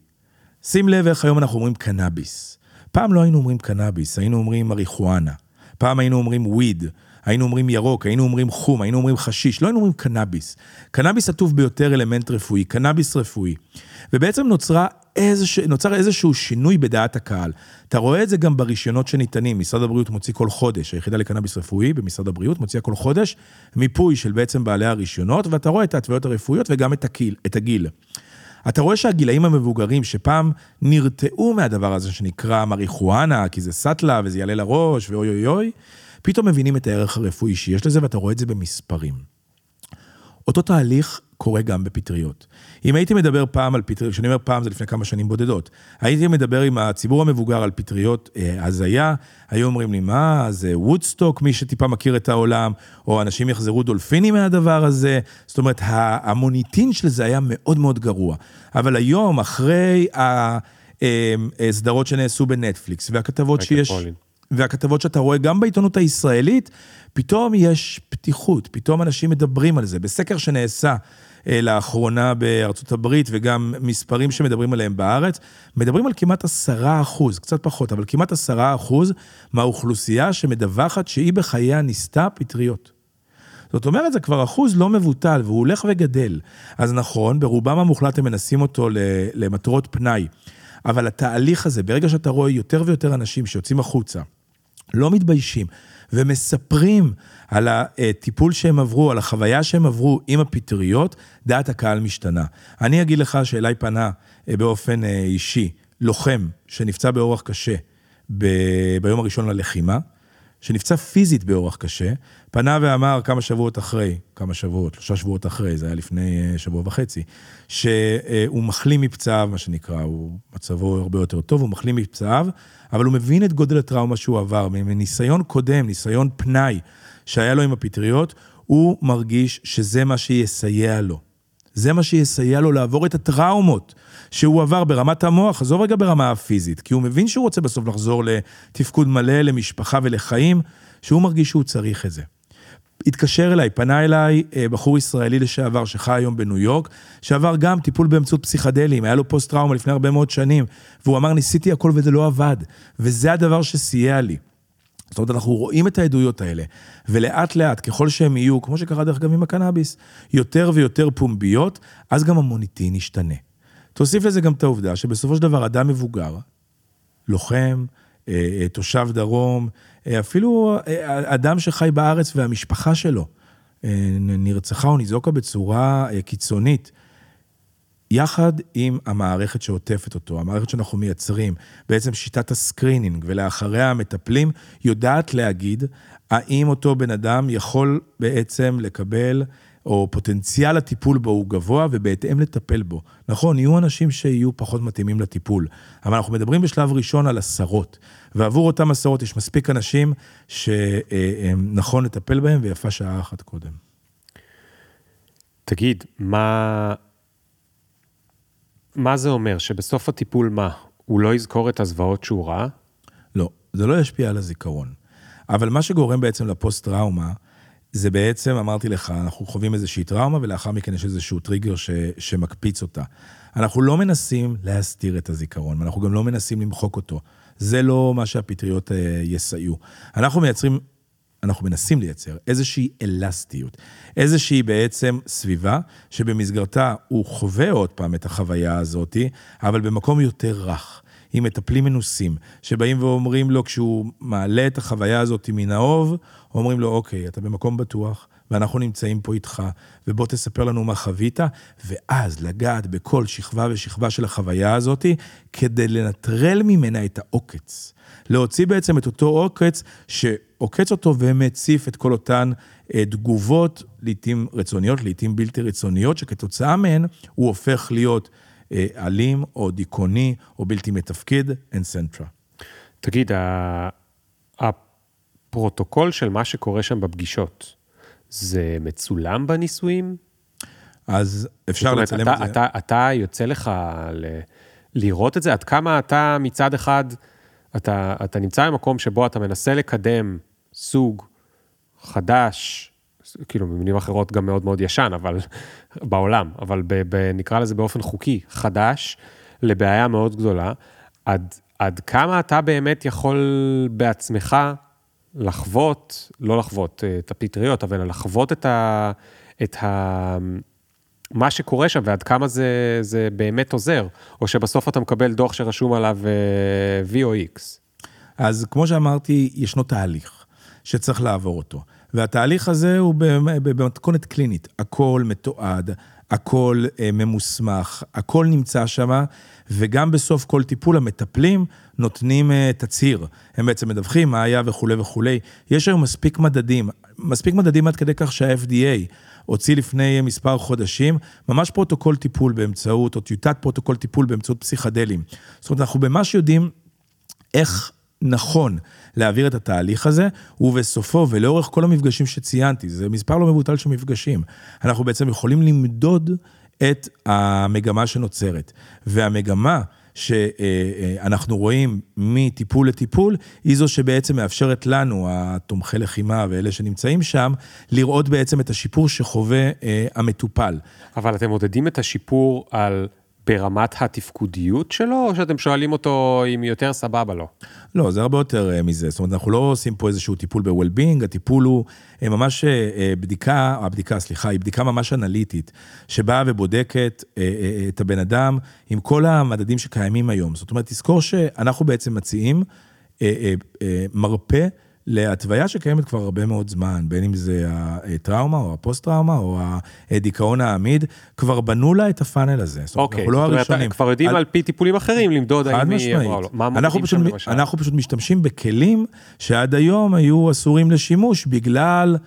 שים לב איך היום אנחנו אומרים קנאביס. פעם לא היינו אומרים קנאביס, היינו אומרים מריחואנה. פעם היינו אומרים וויד, היינו אומרים ירוק, היינו אומרים חום, היינו אומרים חשיש, לא היינו אומרים קנאביס. קנאביס עטוף ביותר אלמנט רפואי, קנאביס רפואי. ובעצם נוצרה איזוש, נוצר איזשהו שינוי בדעת הקהל. אתה רואה את זה גם ברישיונות שניתנים, משרד הבריאות מוציא כל חודש, היחידה לקנאביס רפואי במשרד הבריאות מוציאה כל חודש מיפוי של בעצם בעלי הרישיונות, ואתה רואה את ההתוויות הרפואיות וגם את הגיל. את הגיל. אתה רואה שהגילאים המבוגרים שפעם נרתעו מהדבר הזה שנקרא מריחואנה, כי זה סאטלה וזה יעלה לראש ואוי אוי אוי, פתאום מבינים את הערך הרפואי שיש לזה ואתה רואה את זה במספרים. אותו תהליך קורה גם בפטריות. אם הייתי מדבר פעם על פטריות, כשאני אומר פעם זה לפני כמה שנים בודדות, הייתי מדבר עם הציבור המבוגר על פטריות אה, הזיה, היו אומרים לי, מה, זה וודסטוק, מי שטיפה מכיר את העולם, או אנשים יחזרו דולפינים מהדבר הזה, זאת אומרת, ה- המוניטין של זה היה מאוד מאוד גרוע. אבל היום, אחרי הסדרות שנעשו בנטפליקס, והכתבות שיש... מייקל פולין. והכתבות שאתה רואה גם בעיתונות הישראלית, פתאום יש פתיחות, פתאום אנשים מדברים על זה. בסקר שנעשה אה, לאחרונה בארצות הברית, וגם מספרים שמדברים עליהם בארץ, מדברים על כמעט עשרה אחוז, קצת פחות, אבל כמעט עשרה אחוז מהאוכלוסייה שמדווחת שהיא בחייה ניסתה פטריות. זאת אומרת, זה כבר אחוז לא מבוטל, והוא הולך וגדל. אז נכון, ברובם המוחלט הם מנסים אותו למטרות פנאי. אבל התהליך הזה, ברגע שאתה רואה יותר ויותר אנשים שיוצאים החוצה, לא מתביישים, ומספרים על הטיפול שהם עברו, על החוויה שהם עברו עם הפטריות, דעת הקהל משתנה. אני אגיד לך שאליי פנה אה, באופן אה, אישי, לוחם שנפצע באורח קשה ב- ביום הראשון ללחימה, שנפצע פיזית באורח קשה, פנה ואמר כמה שבועות אחרי, כמה שבועות, שלושה שבועות אחרי, זה היה לפני אה, שבוע וחצי, שהוא מחלים מפצעיו, מה שנקרא, הוא מצבו הרבה יותר טוב, הוא מחלים מפצעיו, אבל הוא מבין את גודל הטראומה שהוא עבר, מניסיון קודם, ניסיון פנאי שהיה לו עם הפטריות, הוא מרגיש שזה מה שיסייע לו. זה מה שיסייע לו לעבור את הטראומות שהוא עבר ברמת המוח, עזוב רגע ברמה הפיזית, כי הוא מבין שהוא רוצה בסוף לחזור לתפקוד מלא, למשפחה ולחיים, שהוא מרגיש שהוא צריך את זה. התקשר אליי, פנה אליי אה, בחור ישראלי לשעבר שחי היום בניו יורק, שעבר גם טיפול באמצעות פסיכדלים, היה לו פוסט-טראומה לפני הרבה מאוד שנים, והוא אמר, ניסיתי הכל וזה לא עבד, וזה הדבר שסייע לי. זאת אומרת, אנחנו רואים את העדויות האלה, ולאט לאט, ככל שהם יהיו, כמו שקרה דרך אגב עם הקנאביס, יותר ויותר פומביות, אז גם המוניטין ישתנה. תוסיף לזה גם את העובדה שבסופו של דבר אדם מבוגר, לוחם, אה, אה, תושב דרום, אה, אפילו אדם שחי בארץ והמשפחה שלו נרצחה או ניזוקה בצורה קיצונית, יחד עם המערכת שעוטפת אותו, המערכת שאנחנו מייצרים, בעצם שיטת ה screening, ולאחריה המטפלים, יודעת להגיד האם אותו בן אדם יכול בעצם לקבל או פוטנציאל הטיפול בו הוא גבוה, ובהתאם לטפל בו. נכון, יהיו אנשים שיהיו פחות מתאימים לטיפול, אבל אנחנו מדברים בשלב ראשון על עשרות, ועבור אותם עשרות יש מספיק אנשים שנכון לטפל בהם, ויפה שעה אחת קודם. תגיד, מה, מה זה אומר? שבסוף הטיפול מה? הוא לא יזכור את הזוועות שהוא ראה? לא, זה לא ישפיע על הזיכרון. אבל מה שגורם בעצם לפוסט-טראומה, זה בעצם, אמרתי לך, אנחנו חווים איזושהי טראומה, ולאחר מכן יש איזשהו טריגר ש, שמקפיץ אותה. אנחנו לא מנסים להסתיר את הזיכרון, ואנחנו גם לא מנסים למחוק אותו. זה לא מה שהפטריות אה, יסייעו. אנחנו מייצרים, אנחנו מנסים לייצר איזושהי אלסטיות, איזושהי בעצם סביבה שבמסגרתה הוא חווה עוד פעם את החוויה הזאת, אבל במקום יותר רך. עם מטפלים מנוסים, שבאים ואומרים לו, כשהוא מעלה את החוויה הזאת מן האוב, אומרים לו, אוקיי, אתה במקום בטוח, ואנחנו נמצאים פה איתך, ובוא תספר לנו מה חווית, ואז לגעת בכל שכבה ושכבה של החוויה הזאת, כדי לנטרל ממנה את העוקץ. להוציא בעצם את אותו עוקץ שעוקץ אותו ומציף את כל אותן אה, תגובות, לעתים רצוניות, לעתים בלתי רצוניות, שכתוצאה מהן הוא הופך להיות אה, אלים או דיכאוני או בלתי מתפקד, et cetera. תגיד, הפרוטוקול של מה שקורה שם בפגישות, זה מצולם בניסויים? אז אפשר אומרת, לצלם אתה, את זה. אתה, אתה יוצא לך ל, לראות את זה? עד כמה אתה מצד אחד, אתה, אתה נמצא במקום שבו אתה מנסה לקדם סוג חדש, כאילו במילים אחרות גם מאוד מאוד ישן, אבל בעולם, אבל ב, ב, נקרא לזה באופן חוקי, חדש, לבעיה מאוד גדולה. עד, עד כמה אתה באמת יכול בעצמך לחוות, לא לחוות אה, את הפטריות, אבל לחוות את ה... את ה מה שקורה שם ועד כמה זה, זה באמת עוזר, או שבסוף אתה מקבל דוח שרשום עליו uh, V או X. אז כמו שאמרתי, ישנו תהליך שצריך לעבור אותו. והתהליך הזה הוא במתכונת קלינית. הכל מתועד, הכל אה, ממוסמך, הכל נמצא שם, וגם בסוף כל טיפול המטפלים נותנים אה, תצהיר. הם בעצם מדווחים מה היה וכולי וכולי. יש היום מספיק מדדים, מספיק מדדים עד כדי כך שה-FDA הוציא לפני מספר חודשים, ממש פרוטוקול טיפול באמצעות, או טיוטת פרוטוקול טיפול באמצעות פסיכדלים. זאת אומרת, אנחנו ממש יודעים איך נכון להעביר את התהליך הזה, ובסופו ולאורך כל המפגשים שציינתי, זה מספר לא מבוטל של מפגשים, אנחנו בעצם יכולים למדוד את המגמה שנוצרת. והמגמה שאנחנו רואים מטיפול לטיפול, היא זו שבעצם מאפשרת לנו, התומכי לחימה ואלה שנמצאים שם, לראות בעצם את השיפור שחווה אה, המטופל. אבל אתם מודדים את השיפור על... ברמת התפקודיות שלו, או שאתם שואלים אותו אם יותר סבבה לו? לא, זה הרבה יותר אה, מזה. זאת אומרת, אנחנו לא עושים פה איזשהו טיפול ב-well-being, הטיפול הוא אה, ממש אה, בדיקה, הבדיקה, סליחה, היא בדיקה ממש אנליטית, שבאה ובודקת את הבן אדם עם כל המדדים שקיימים היום. זאת אומרת, תזכור שאנחנו בעצם מציעים מרפא. להתוויה שקיימת כבר הרבה מאוד זמן, בין אם זה הטראומה או הפוסט-טראומה או הדיכאון העמיד, כבר בנו לה את הפאנל הזה. אוקיי, זאת אומרת, לא אומרת, כבר יודעים על... על פי טיפולים אחרים למדוד האם היא אמרה לו. מה מודדים שם למשל? אנחנו פשוט משתמשים בכלים שעד היום היו אסורים לשימוש בגלל,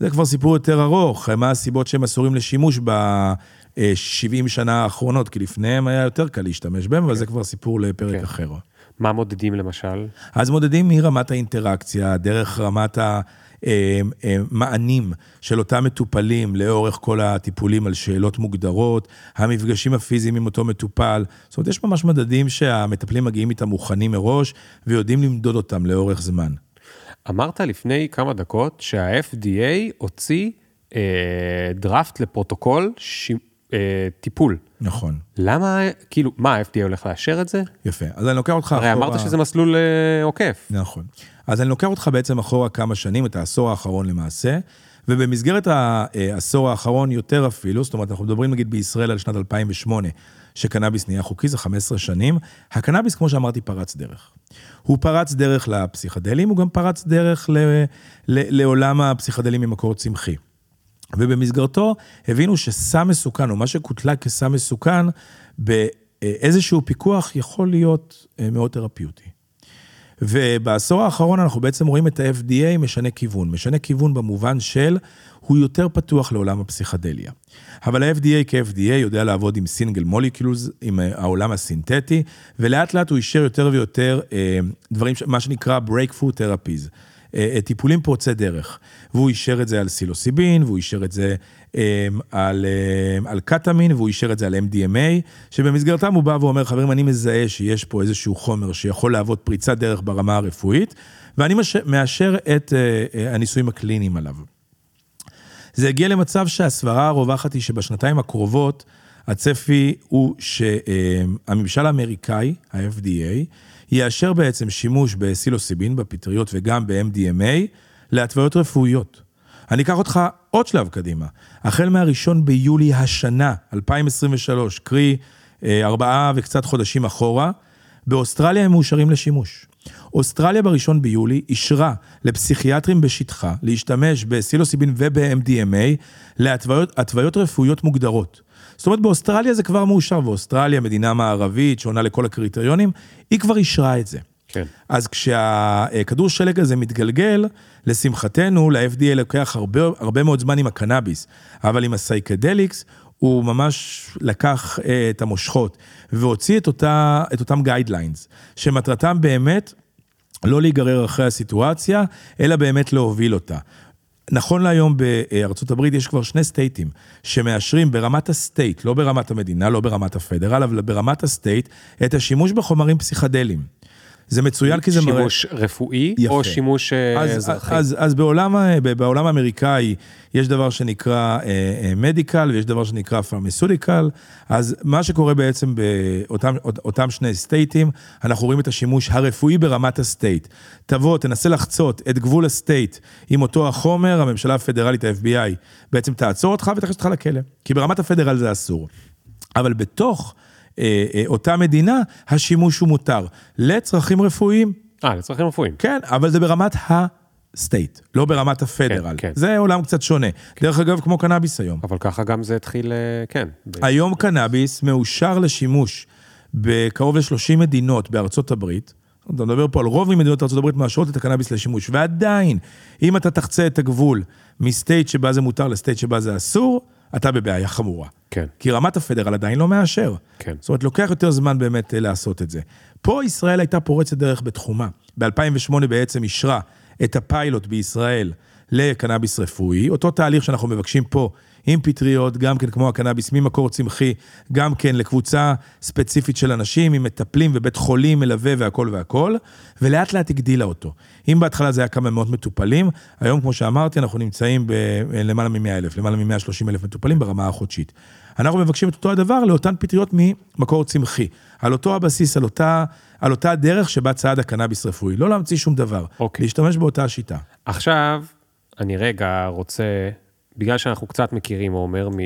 זה כבר סיפור יותר ארוך, מה הסיבות שהם אסורים לשימוש ב-70 שנה האחרונות, כי לפניהם היה יותר קל להשתמש בהם, אבל כן. זה כבר סיפור לפרק כן. אחר. מה מודדים למשל? אז מודדים מרמת האינטראקציה, דרך רמת המענים אה, אה, של אותם מטופלים לאורך כל הטיפולים על שאלות מוגדרות, המפגשים הפיזיים עם אותו מטופל. זאת אומרת, יש ממש מדדים שהמטפלים מגיעים איתם מוכנים מראש ויודעים למדוד אותם לאורך זמן. אמרת לפני כמה דקות שה-FDA הוציא אה, דראפט לפרוטוקול ש... אה, טיפול. נכון. למה, כאילו, מה, ה-FDA הולך לאשר את זה? יפה. אז אני לוקח אותך הרי אחורה... אמרת שזה מסלול אה, עוקף. נכון. אז אני לוקח אותך בעצם אחורה כמה שנים, את העשור האחרון למעשה, ובמסגרת העשור האחרון יותר אפילו, זאת אומרת, אנחנו מדברים נגיד בישראל על שנת 2008, שקנאביס נהיה חוקי, זה 15 שנים. הקנאביס, כמו שאמרתי, פרץ דרך. הוא פרץ דרך לפסיכדלים, הוא גם פרץ דרך ל, ל, לעולם הפסיכדלים ממקור צמחי. ובמסגרתו הבינו שסם מסוכן, או מה שקוטלג כסם מסוכן, באיזשהו פיקוח יכול להיות אה, מאוד תרפיוטי. ובעשור האחרון אנחנו בעצם רואים את ה-FDA משנה כיוון. משנה כיוון במובן של, הוא יותר פתוח לעולם הפסיכדליה. אבל ה-FDA כ-FDA יודע לעבוד עם סינגל מוליקולס, עם אה, העולם הסינתטי, ולאט לאט הוא אישר יותר ויותר אה, דברים, מה שנקרא breakthrough therapies. אה, טיפולים פורצי דרך. והוא אישר את זה על סילוסיבין, והוא אישר את זה על, על קטמין, והוא אישר את זה על MDMA, שבמסגרתם הוא בא ואומר, חברים, אני מזהה שיש פה איזשהו חומר שיכול להוות פריצת דרך ברמה הרפואית, ואני מאשר את הניסויים הקליניים עליו. זה הגיע למצב שהסברה הרווחת היא שבשנתיים הקרובות, הצפי הוא שהממשל האמריקאי, ה-FDA, יאשר בעצם שימוש בסילוסיבין, בפטריות וגם ב-MDMA, להתוויות רפואיות. אני אקח אותך עוד שלב קדימה. החל מהראשון ביולי השנה, 2023, קרי ארבעה וקצת חודשים אחורה, באוסטרליה הם מאושרים לשימוש. אוסטרליה בראשון ביולי אישרה לפסיכיאטרים בשטחה להשתמש בסילוסיבין וב-MDMA להתוויות רפואיות מוגדרות. זאת אומרת, באוסטרליה זה כבר מאושר, ואוסטרליה, מדינה מערבית שעונה לכל הקריטריונים, היא כבר אישרה את זה. כן. אז כשהכדור שלג הזה מתגלגל, לשמחתנו, ל-FDA לוקח הרבה, הרבה מאוד זמן עם הקנאביס, אבל עם ה psychedelics, הוא ממש לקח אה, את המושכות והוציא את, אותה, את אותם guidelines, שמטרתם באמת לא להיגרר אחרי הסיטואציה, אלא באמת להוביל אותה. נכון להיום בארצות הברית יש כבר שני סטייטים שמאשרים ברמת ה state, לא ברמת המדינה, לא ברמת ה federal, אבל ברמת ה state, את השימוש בחומרים פסיכדליים. זה מצוין כי זה מראה... שימוש רפואי יפה. או שימוש אה, אז, אזרחי? אז, אז בעולם, בעולם האמריקאי יש דבר שנקרא medical אה, אה, ויש דבר שנקרא pharmaceutical, אז מה שקורה בעצם באותם שני סטייטים, אנחנו רואים את השימוש הרפואי ברמת ה state. תבוא, תנסה לחצות את גבול ה state עם אותו החומר, הממשלה הפדרלית, ה-FBI, בעצם תעצור אותך ותכניס אותך לכלא, כי ברמת ה federal זה אסור. אבל בתוך... אה, אה, אותה מדינה, השימוש הוא מותר. לצרכים רפואיים. אה, לצרכים רפואיים. כן, אבל זה ברמת ה... סטייט, לא ברמת הפדרל. כן, כן. זה עולם קצת שונה. כן. דרך אגב, כמו קנאביס היום. אבל ככה גם זה התחיל, אה, כן. היום קנאביס מאושר לשימוש בקרוב ל-30 מדינות בארצות הברית. אתה מדבר פה על רוב ממדינות ארצות הברית מאשרות את הקנאביס לשימוש, ועדיין, אם אתה תחצה את הגבול מסטייט שבה זה מותר לסטייט שבה זה אסור, אתה בבעיה חמורה. כן. כי רמת הפדרל עדיין לא מאשר. כן. זאת אומרת, לוקח יותר זמן באמת אה, לעשות את זה. פה ישראל הייתה פורצת דרך בתחומה. ב-2008 בעצם אישרה את הפיילוט בישראל לקנאביס רפואי, אותו תהליך שאנחנו מבקשים פה עם פטריות, גם כן כמו הקנאביס ממקור צמחי, גם כן לקבוצה ספציפית של אנשים, עם מטפלים ובית חולים מלווה והכל והכל, ולאט לאט הגדילה אותו. אם בהתחלה זה היה כמה מאות מטופלים, היום, כמו שאמרתי, אנחנו נמצאים בלמעלה מ-100 אלף, למעלה מ-130 אלף מטופלים ברמה החודשית. אנחנו מבקשים את אותו הדבר לאותן פטריות ממקור צמחי, על אותו הבסיס, על אותה, על אותה הדרך שבה צעד הקנאביס רפואי, לא להמציא שום דבר. אוקיי. להשתמש באותה השיטה. עכשיו, אני רגע רוצה בגלל שאנחנו קצת מכירים, עומר, מ...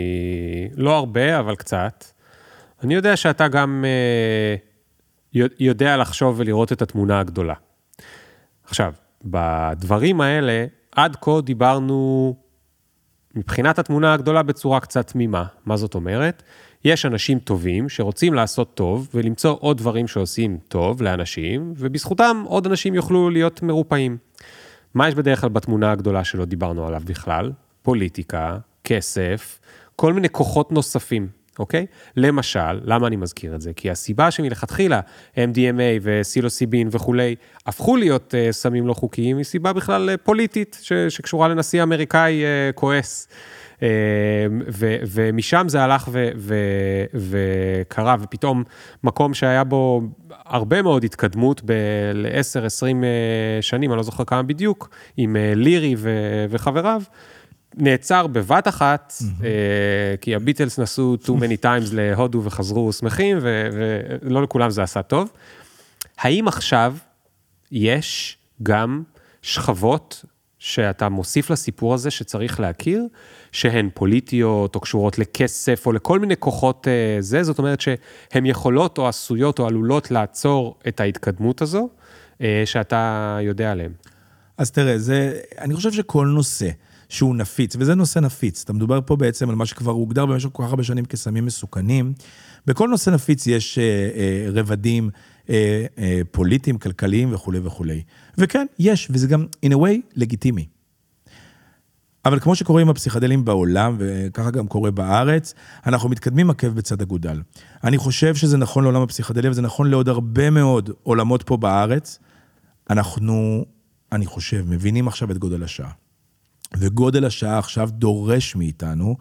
לא הרבה, אבל קצת, אני יודע שאתה גם אה, יודע לחשוב ולראות את התמונה הגדולה. עכשיו, בדברים האלה, עד כה דיברנו מבחינת התמונה הגדולה בצורה קצת תמימה. מה זאת אומרת? יש אנשים טובים שרוצים לעשות טוב ולמצוא עוד דברים שעושים טוב לאנשים, ובזכותם עוד אנשים יוכלו להיות מרופאים. מה יש בדרך כלל בתמונה הגדולה שלא דיברנו עליו בכלל? פוליטיקה, כסף, כל מיני כוחות נוספים, אוקיי? למשל, למה אני מזכיר את זה? כי הסיבה שמלכתחילה MDMA וסילוסיבין וכולי הפכו להיות uh, סמים לא חוקיים, היא סיבה בכלל uh, פוליטית ש- שקשורה לנשיא אמריקאי uh, כועס. Uh, ו- ומשם זה הלך ו- ו- וקרה, ופתאום מקום שהיה בו הרבה מאוד התקדמות ל-10-20 שנים, אני לא זוכר כמה בדיוק, עם לירי וחבריו, נעצר בבת אחת, mm-hmm. כי הביטלס נסעו too many times להודו וחזרו שמחים, ולא לכולם זה עשה טוב. האם עכשיו יש גם שכבות שאתה מוסיף לסיפור הזה שצריך להכיר, שהן פוליטיות או קשורות לכסף או לכל מיני כוחות אה, זה, זאת אומרת שהן יכולות או עשויות או עלולות לעצור את ההתקדמות הזו, אה, שאתה יודע עליהן. אז תראה, זה, אני חושב שכל נושא שהוא נפיץ, וזה נושא נפיץ, אתה מדובר פה בעצם על מה שכבר הוגדר במשך כל כך הרבה שנים כסמים מסוכנים, בכל נושא נפיץ יש אה, אה, רבדים אה, אה, פוליטיים, כלכליים וכולי וכולי. וכן, יש, וזה גם, in a way, לגיטימי. אבל כמו שקורה עם הפסיכדלים בעולם, וככה גם קורה בארץ, אנחנו מתקדמים עקב בצד אגודל. אני חושב שזה נכון לעולם הפסיכדלי, וזה נכון לעוד הרבה מאוד עולמות פה בארץ. אנחנו, אני חושב, מבינים עכשיו את גודל השעה. וגודל השעה עכשיו דורש מאיתנו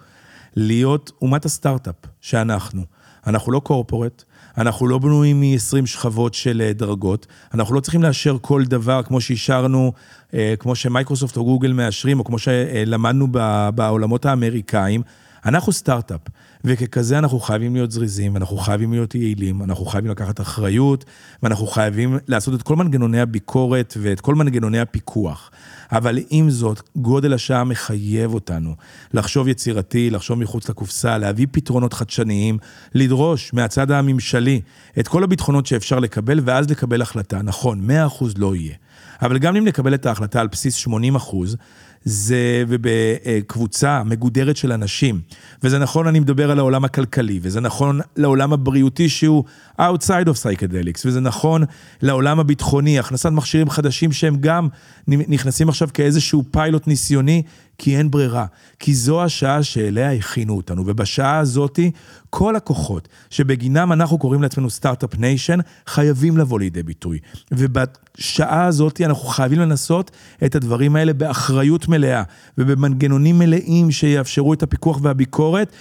להיות אומת הסטארט-אפ שאנחנו. אנחנו לא קורפורט, אנחנו לא בנויים מ-20 שכבות של אה, דרגות, אנחנו לא צריכים לאשר כל דבר כמו שאישרנו, אה, כמו שמייקרוסופט או גוגל מאשרים, או כמו שלמדנו בעולמות האמריקאים. אנחנו סטארט-אפ, וככזה אנחנו חייבים להיות זריזים, אנחנו חייבים להיות יעילים, אנחנו חייבים לקחת אחריות, ואנחנו חייבים לעשות את כל מנגנוני הביקורת ואת כל מנגנוני הפיקוח. אבל עם זאת, גודל השעה מחייב אותנו לחשוב יצירתי, לחשוב מחוץ לקופסה, להביא פתרונות חדשניים, לדרוש מהצד הממשלי את כל הביטחונות שאפשר לקבל, ואז לקבל החלטה. נכון, 100% לא יהיה. אבל גם אם נקבל את ההחלטה על בסיס 80 אחוז, זה ובקבוצה מגודרת של אנשים. וזה נכון, אני מדבר על העולם הכלכלי, וזה נכון לעולם הבריאותי שהוא outside of psychedelics, וזה נכון לעולם הביטחוני, הכנסת מכשירים חדשים שהם גם נכנסים עכשיו כאיזשהו פיילוט ניסיוני, כי אין ברירה. כי זו השעה שאליה הכינו אותנו, ובשעה הזאתי, כל הכוחות שבגינם אנחנו קוראים לעצמנו start-up nation, חייבים לבוא לידי ביטוי. ובשעה הזאתי אנחנו חייבים לנסות את הדברים האלה באחריות מלאה, ובמנגנונים מלאים שיאפשרו את הפיקוח והביקורת,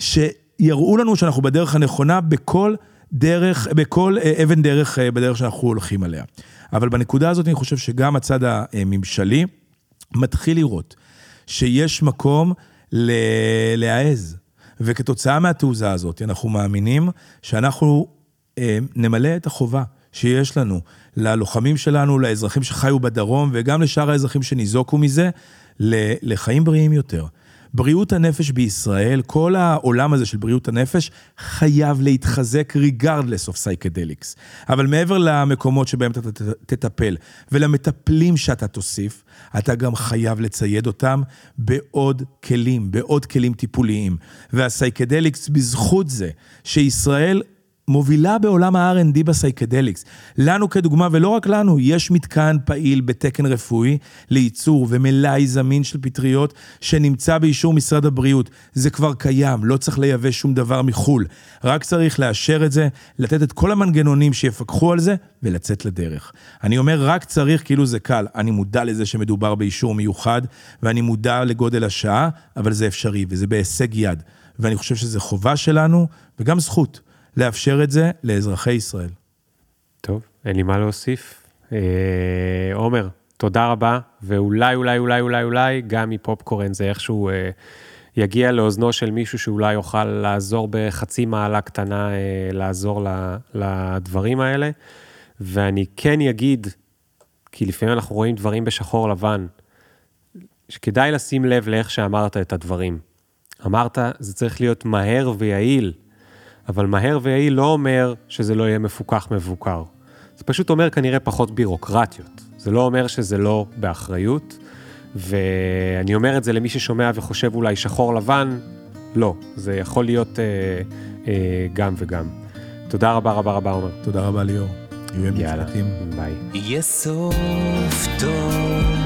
שיראו לנו שאנחנו בדרך הנכונה בכל דרך, בכל אה, אבן דרך אה, בדרך שאנחנו הולכים עליה. אבל בנקודה הזאת אני חושב שגם הצד הממשלי מתחיל לראות שיש מקום להעז. וכתוצאה מהתעוזה הזאת, אנחנו מאמינים שאנחנו אה, נמלא את החובה שיש לנו ללוחמים שלנו, לאזרחים שחיו בדרום, וגם לשאר האזרחים שניזוקו מזה, לחיים בריאים יותר. בריאות הנפש בישראל, כל העולם הזה של בריאות הנפש, חייב להתחזק regardless of psychedelics. אבל מעבר למקומות שבהם אתה תטפל ולמטפלים שאתה תוסיף, אתה גם חייב לצייד אותם בעוד כלים, בעוד כלים טיפוליים. וה psychedelics, בזכות זה שישראל מובילה בעולם ה-R&D ב psychedelics. לנו כדוגמה, ולא רק לנו, יש מתקן פעיל בתקן רפואי לייצור ומלאי זמין של פטריות שנמצא באישור משרד הבריאות. זה כבר קיים, לא צריך לייבא שום דבר מחו"ל. רק צריך לאשר את זה, לתת את כל המנגנונים שיפקחו על זה ולצאת לדרך. אני אומר רק צריך, כאילו זה קל. אני מודע לזה שמדובר באישור מיוחד, ואני מודע לגודל השעה, אבל זה אפשרי וזה בהישג יד. ואני חושב שזו חובה שלנו וגם זכות. לאפשר את זה לאזרחי ישראל. טוב, אין לי מה להוסיף. אה, עומר, תודה רבה, ואולי, אולי, אולי, אולי, אולי, גם מפופקורן זה איכשהו אה, יגיע לאוזנו של מישהו שאולי יוכל לעזור בחצי מעלה קטנה, אה, לעזור ל, לדברים האלה. ואני כן אגיד, כי לפעמים אנחנו רואים דברים בשחור לבן, שכדאי לשים לב לאיך שאמרת את הדברים. אמרת, זה צריך להיות מהר ויעיל. אבל מהר ויעיל לא אומר שזה לא יהיה מפוקח מבוקר. זה פשוט אומר כנראה פחות בירוקרטיות. זה לא אומר שזה לא באחריות, ואני אומר את זה למי ששומע וחושב אולי שחור לבן, לא, זה יכול להיות אה, אה, גם וגם. תודה רבה רבה רבה, עומר. תודה רבה ליאור. יאללה, ביי. יהיה סוף טוב.